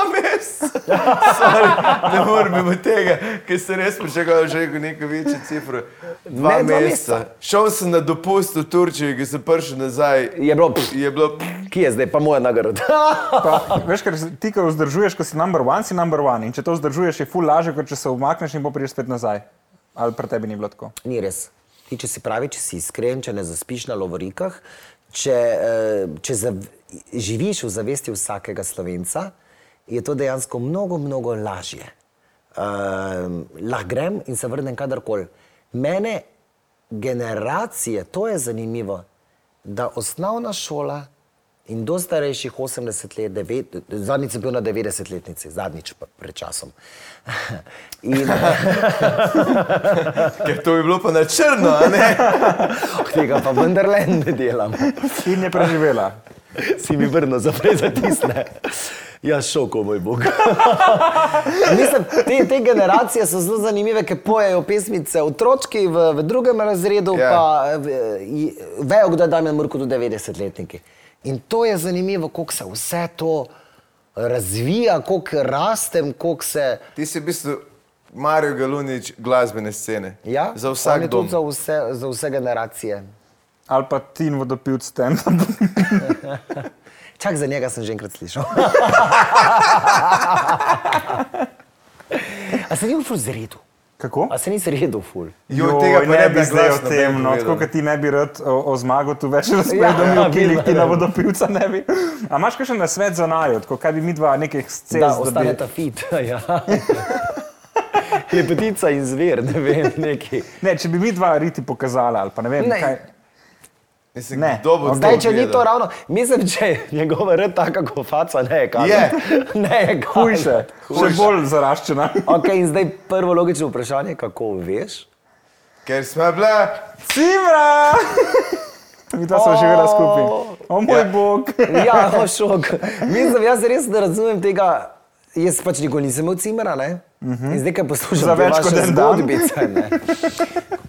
Sorry, ne morem mimo tega, ker sem res pričakoval že neko večjo cifro. Dva Ne, dva meseca. Šel sem na dopust v Turčijo, ki sem prišel nazaj. Je bilo, pff, Je bilo, kje je zdaj, pa moja nagrada. pa, veš, ker ti, ko vzdržuješ, ko si number one, si number one. In če to vzdržuješ, je ful lažje, kot če se umakneš in pa prideš spet nazaj. Ali pri tebi ni bilo tako? Ni res. Ti, če si pravi, če si iskren, če ne zaspiš na lovorikah, če, eh, če zav, živiš v zavesti vsakega slovenca, je to dejansko mnogo, mnogo lažje. Uh, lahko grem in se vrnem kadarkoli. Mene, generacije, to je zanimivo, da osnovna šola in do starejših 80 let, devet, zadnjič sem bil na 90-letnici, zadnjič pa pred časom. In, ker to bi bilo pa na črno, a ne? tega pa vendarle ne delam. In je preživela. si mi vrno zaprej zatisne. Ja, šoko, moj bog. Mislim, te, te generacije so zelo zanimive, ker pojejo pesmice otročki v, v drugem razredu, Ja. yeah. pa v- i- vejo, kdo je Damien Murko, tudi 90-letniki. In to je zanimivo, kako se vse to razvija, kako rastem, kako se. Ti si v bistvu Marijo Galunič glasbene scene. Ja, Za vsak dom. tudi za vse, za vse generacije. Ali pa ti in vodopivc stand. Čak za njega sem že enkrat slišal. A se ni v ful zredu? Kako? A se nisi redel ful? Jo, tega pa ne bi zdaj o tem, no, tako kot ti ne bi rad o, o zmagu tu več razpredal, Ja, ja, o kilih vidno, ti na ja. vodopivca ne bi. A imaš kakšen nasvet za najo, tako kaj bi mi dva nekih scen Da, ostaneta fit. Ja. Lepotica in zver, ne vem, neki. Ne, če bi mi dva riti pokazala, ali pa ne vem, ne. kaj. Mislim, Ne. kdo bo Zdaj, če ni to ravno, mislim, če je njegova red taka kot faca, ne je kaj. Je. Ne je kaj. Hujše, še bolj zaraščena. Ok, in zdaj prvo logično vprašanje, kako veš? Ker smo bila. Cimra! Mi dva smo živela skupaj. O moj Ja. bog. Ja, o, šok. Mislim, jaz res ne razumem tega. Jaz pač nikoli nisem imel cimera, ne? In zdaj, ko poslušam Mhm. Za te več kot en dan. zgodbice, ne?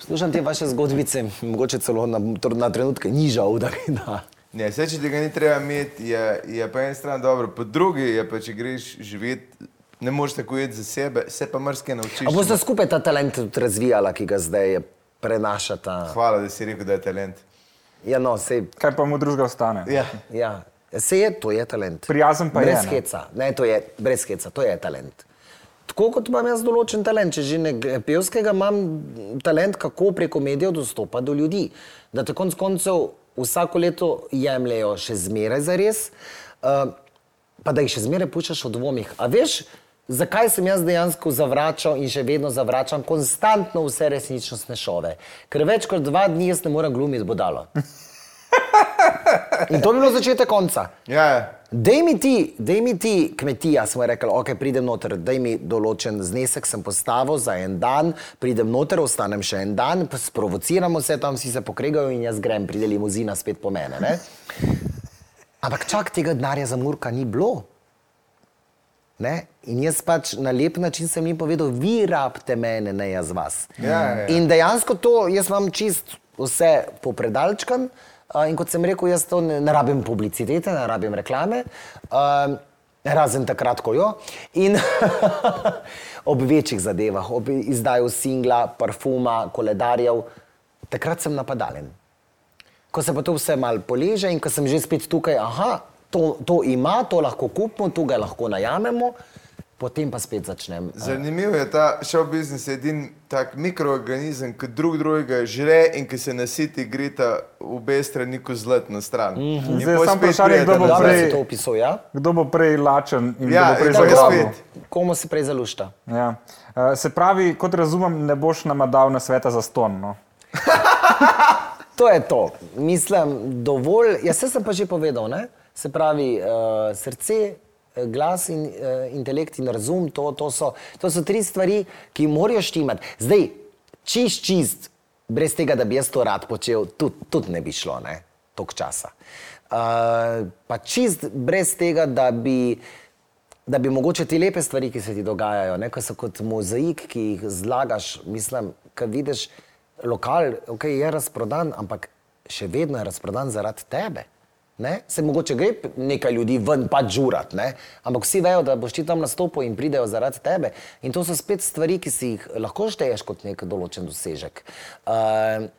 Poslušam te vaše zgodbice, mogoče celo na, na trenutke ni žal, da da. Ne, vse, če tega ni treba imeti, je, je po eni strani dobro, po drugi je pa, če greš živeti, ne moreš tako jeti za sebe, se pa marsikaj naučiš. A boste skupaj ta talent tudi razvijala, ki ga zdaj prenašata? Hvala, da si rekel, da je talent. Ja, no, sej, Kaj pa mu drugega ostane? Ja. ja. Se je, to je talent. Prijazen pa je, brez ne? heca. Ne, to je brez heca, to je talent. Tako kot imam jaz določen talent, če že ne g- pevskega, imam talent, kako preko medijev dostopa do ljudi. Da te konc koncev vsako leto jemljajo še zmeraj za res, uh, pa da jih še zmeraj puščaš v dvomih. A veš, zakaj sem jaz dejansko zavračal in še vedno zavračam konstantno vse resničnostne šove? Ker več kot dva dni jaz ne morem glumiti bodalo. In to bi bilo začetek konca. Ja, Dej mi ti, dej mi ti kmetija, smo rekli, ok, pridem noter, daj mi določen znesek, sem postavil za en dan, pridem noter, ostanem še en dan, sprovociramo se, tam vsi se pokregajo in jaz grem, pride limuzina spet po mene. Ne? Ampak čak tega denarja za Murka ni bilo. Ne? In jaz pač na lep način sem jim povedal, vi rabite mene, ne jaz vas. Ja, ja, ja. In dejansko to jaz imam čist vse popredalčkan. Uh, in kot sem rekel, jaz to ne, ne rabim publicitete, ne rabim reklame, uh, razen takrat, ko jo. In ob večjih zadevah, ob izdaju singla, parfuma, koledarjev, takrat sem napadalen. Ko se pa to vse mal poleže in ko sem že spet tukaj, aha, to, to ima, to lahko kupimo, tu ga lahko najamemo, potem pa spet začnem. Zanimiv je ta show business, edin tak mikroorganizem, ki drug drugega žre in ki se nasiti, grita obe strani kozlet na stran. Mm -hmm. Zdaj samo vprašanje, kdo bo prej- si to opisal, ja? Kdo bo prej lačen in Ja, kdo bo prej zagrabil? Komu se prej zalušta? Ja. Uh, se pravi, kot razumem, ne boš nama dal na sveta za ston. No? To je to. Mislim, dovolj. Jaz sem pa že povedal, ne? se pravi, uh, srce, eh, glas in uh, intelekt in razum, to, to, so, to so tri stvari, ki morajo štimati. Zdaj, čist, čist, brez tega, da bi jaz to rad počel, tudi tud ne bi šlo, ne, tok časa. Uh, pa čist brez tega, da bi. Da bi mogoče te lepe stvari, ki se ti dogajajo, ne, ki so kot mozaik, ki jih zlagaš, mislim, ki vidiš, lokal okay, je razprodan, ampak še vedno je razprodan zaradi tebe. Ne? Se mogoče gre nekaj ljudi ven pa žurat, ampak vsi vejo, da boš ti tam nastopil in pridejo zaradi tebe. In to so spet stvari, ki si jih lahko šteješ kot nek določen dosežek. Uh,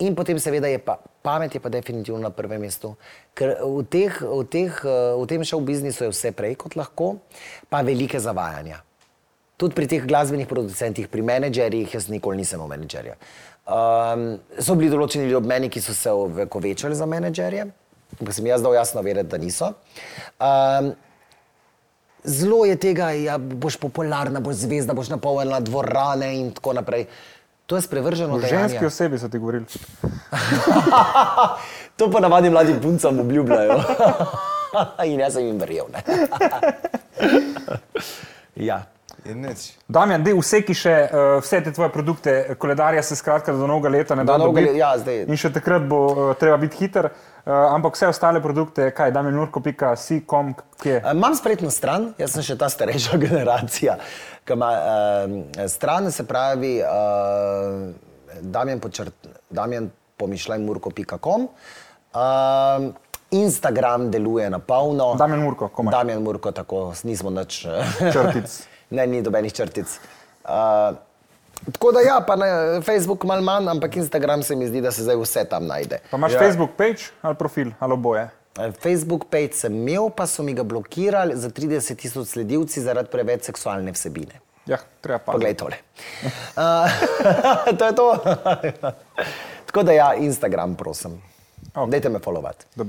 In potem, seveda, je pa pamet je pa definitivno na prvem mestu. Ker v, teh, v, teh, eh, v tem šovu biznisu je vse prej kot lahko, pa velike zavajanja. Tudi pri teh glasbenih producentih, pri menedžerjih, jaz nikoli nisem imel menedžerja. Um, so bili določeni ljudje ob meni, ki so se ovekovečali za menedžerje, ampak sem jaz dal jasno vedeti, da niso. Um, zelo je tega, da ja, boš popularna, boš zvezda, boš napolnila dvorane in tako naprej. To je sprevrženo. Dejanje. ženski osebi so ti govorili. to pa navadi mladim puncam obljubljajo. In jaz sem jim verjel. ja. Je. Damjan, dej vse, ki še uh, vse te tvoje produkte, koledarja se skratka do novega leta ne Do da dobiti. leta, ja, zdaj. In še takrat bo uh, treba biti hiter. Uh, ampak vse ostale produkte, kaj, damjanurko.com, kje? Eh, Imam spletno stran, jaz sem še ta starejša generacija, ki ima uh, stran, se pravi uh, Damjan, počrt, Damjan pomišljajmurko.com. Uh, Instagram deluje na polno. Damjan Murko, komaj. Damjan Murko, tako nismo nič. Črtic. ne, ni dobenih črtic. Uh, tako da ja, pa na Facebook malo manj, ampak Instagram se mi zdi, da se zdaj vse tam najde. Pa imaš Ja. Facebook page ali profil ali oboje? Facebook page sem imel, pa so mi ga blokirali za 30 tisoč sledilci zaradi preveč seksualne vsebine. Ja, treba pa. Poglej tole. Uh, to je to. Tako da ja, Instagram, prosim. Ok. Dajte me followati. Uh,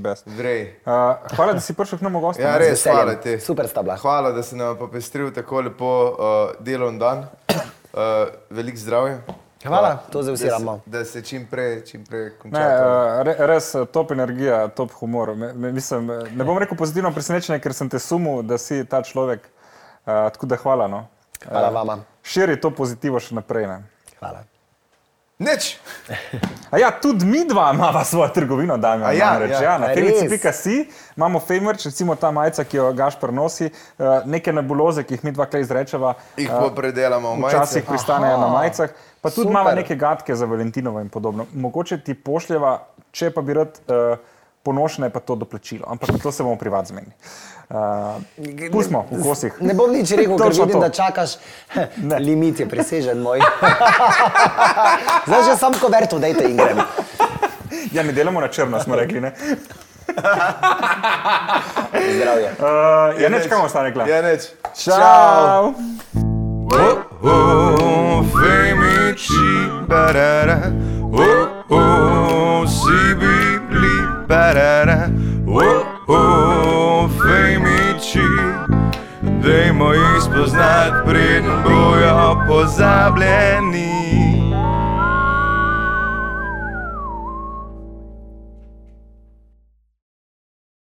hvala, da si prišel k nam v gosti. Ja, ne? res, hvala ti. Super sta bila. Hvala, da si nam popestril tako lepo uh, delovni dan. Uh, Veliko zdravja. Hvala, to zdaj vsi Da se- rabimo. Da se čim prej, čim prej Ne, konča. to. uh, re, res eh, top energija, top humor. Me, me, mislim, eh, ne bom rekel pozitivno presenečenje, ker sem te sumil, da si ta človek. Uh, tako da hvala. No. Hvala vama. Širi to pozitivo še naprej. Ne. Hvala. Nič. A ja, tudi mi dva imamo svojo trgovino, da A imamo ja, reč. ja. Ja, na A femici.si imamo Femerč, recimo ta majica, ki jo Gašpar nosi, uh, neke nebuloze, ki jih mi dva klej izrečeva. Jih eh, popredelamo v majice. Včasih pristanejo na majicah, pa tudi super. imamo neke gadke za Valentinovo in podobno. Mogoče ti pošljeva, če pa bi rad uh, ponošene, pa to doplačilo, ampak to se bomo privat zmenili. Uh, pustimo v kosih. Ne bom nič rekel, ker vidim, to. da čakaš. Limit je presežen moj. Zdaj že sam koverto, dajte in grem. Ja, ne delamo na črno, smo rekli. Ne? Zdravje. Uh, ja, neč kam ostane, gledaj. Ja, nič. Čau! Oh, oh, femici, barara. Oh, oh, si bibli, barara. Oh, oh, femici. Dajmo jih spoznati, preden bojo pozabljeni.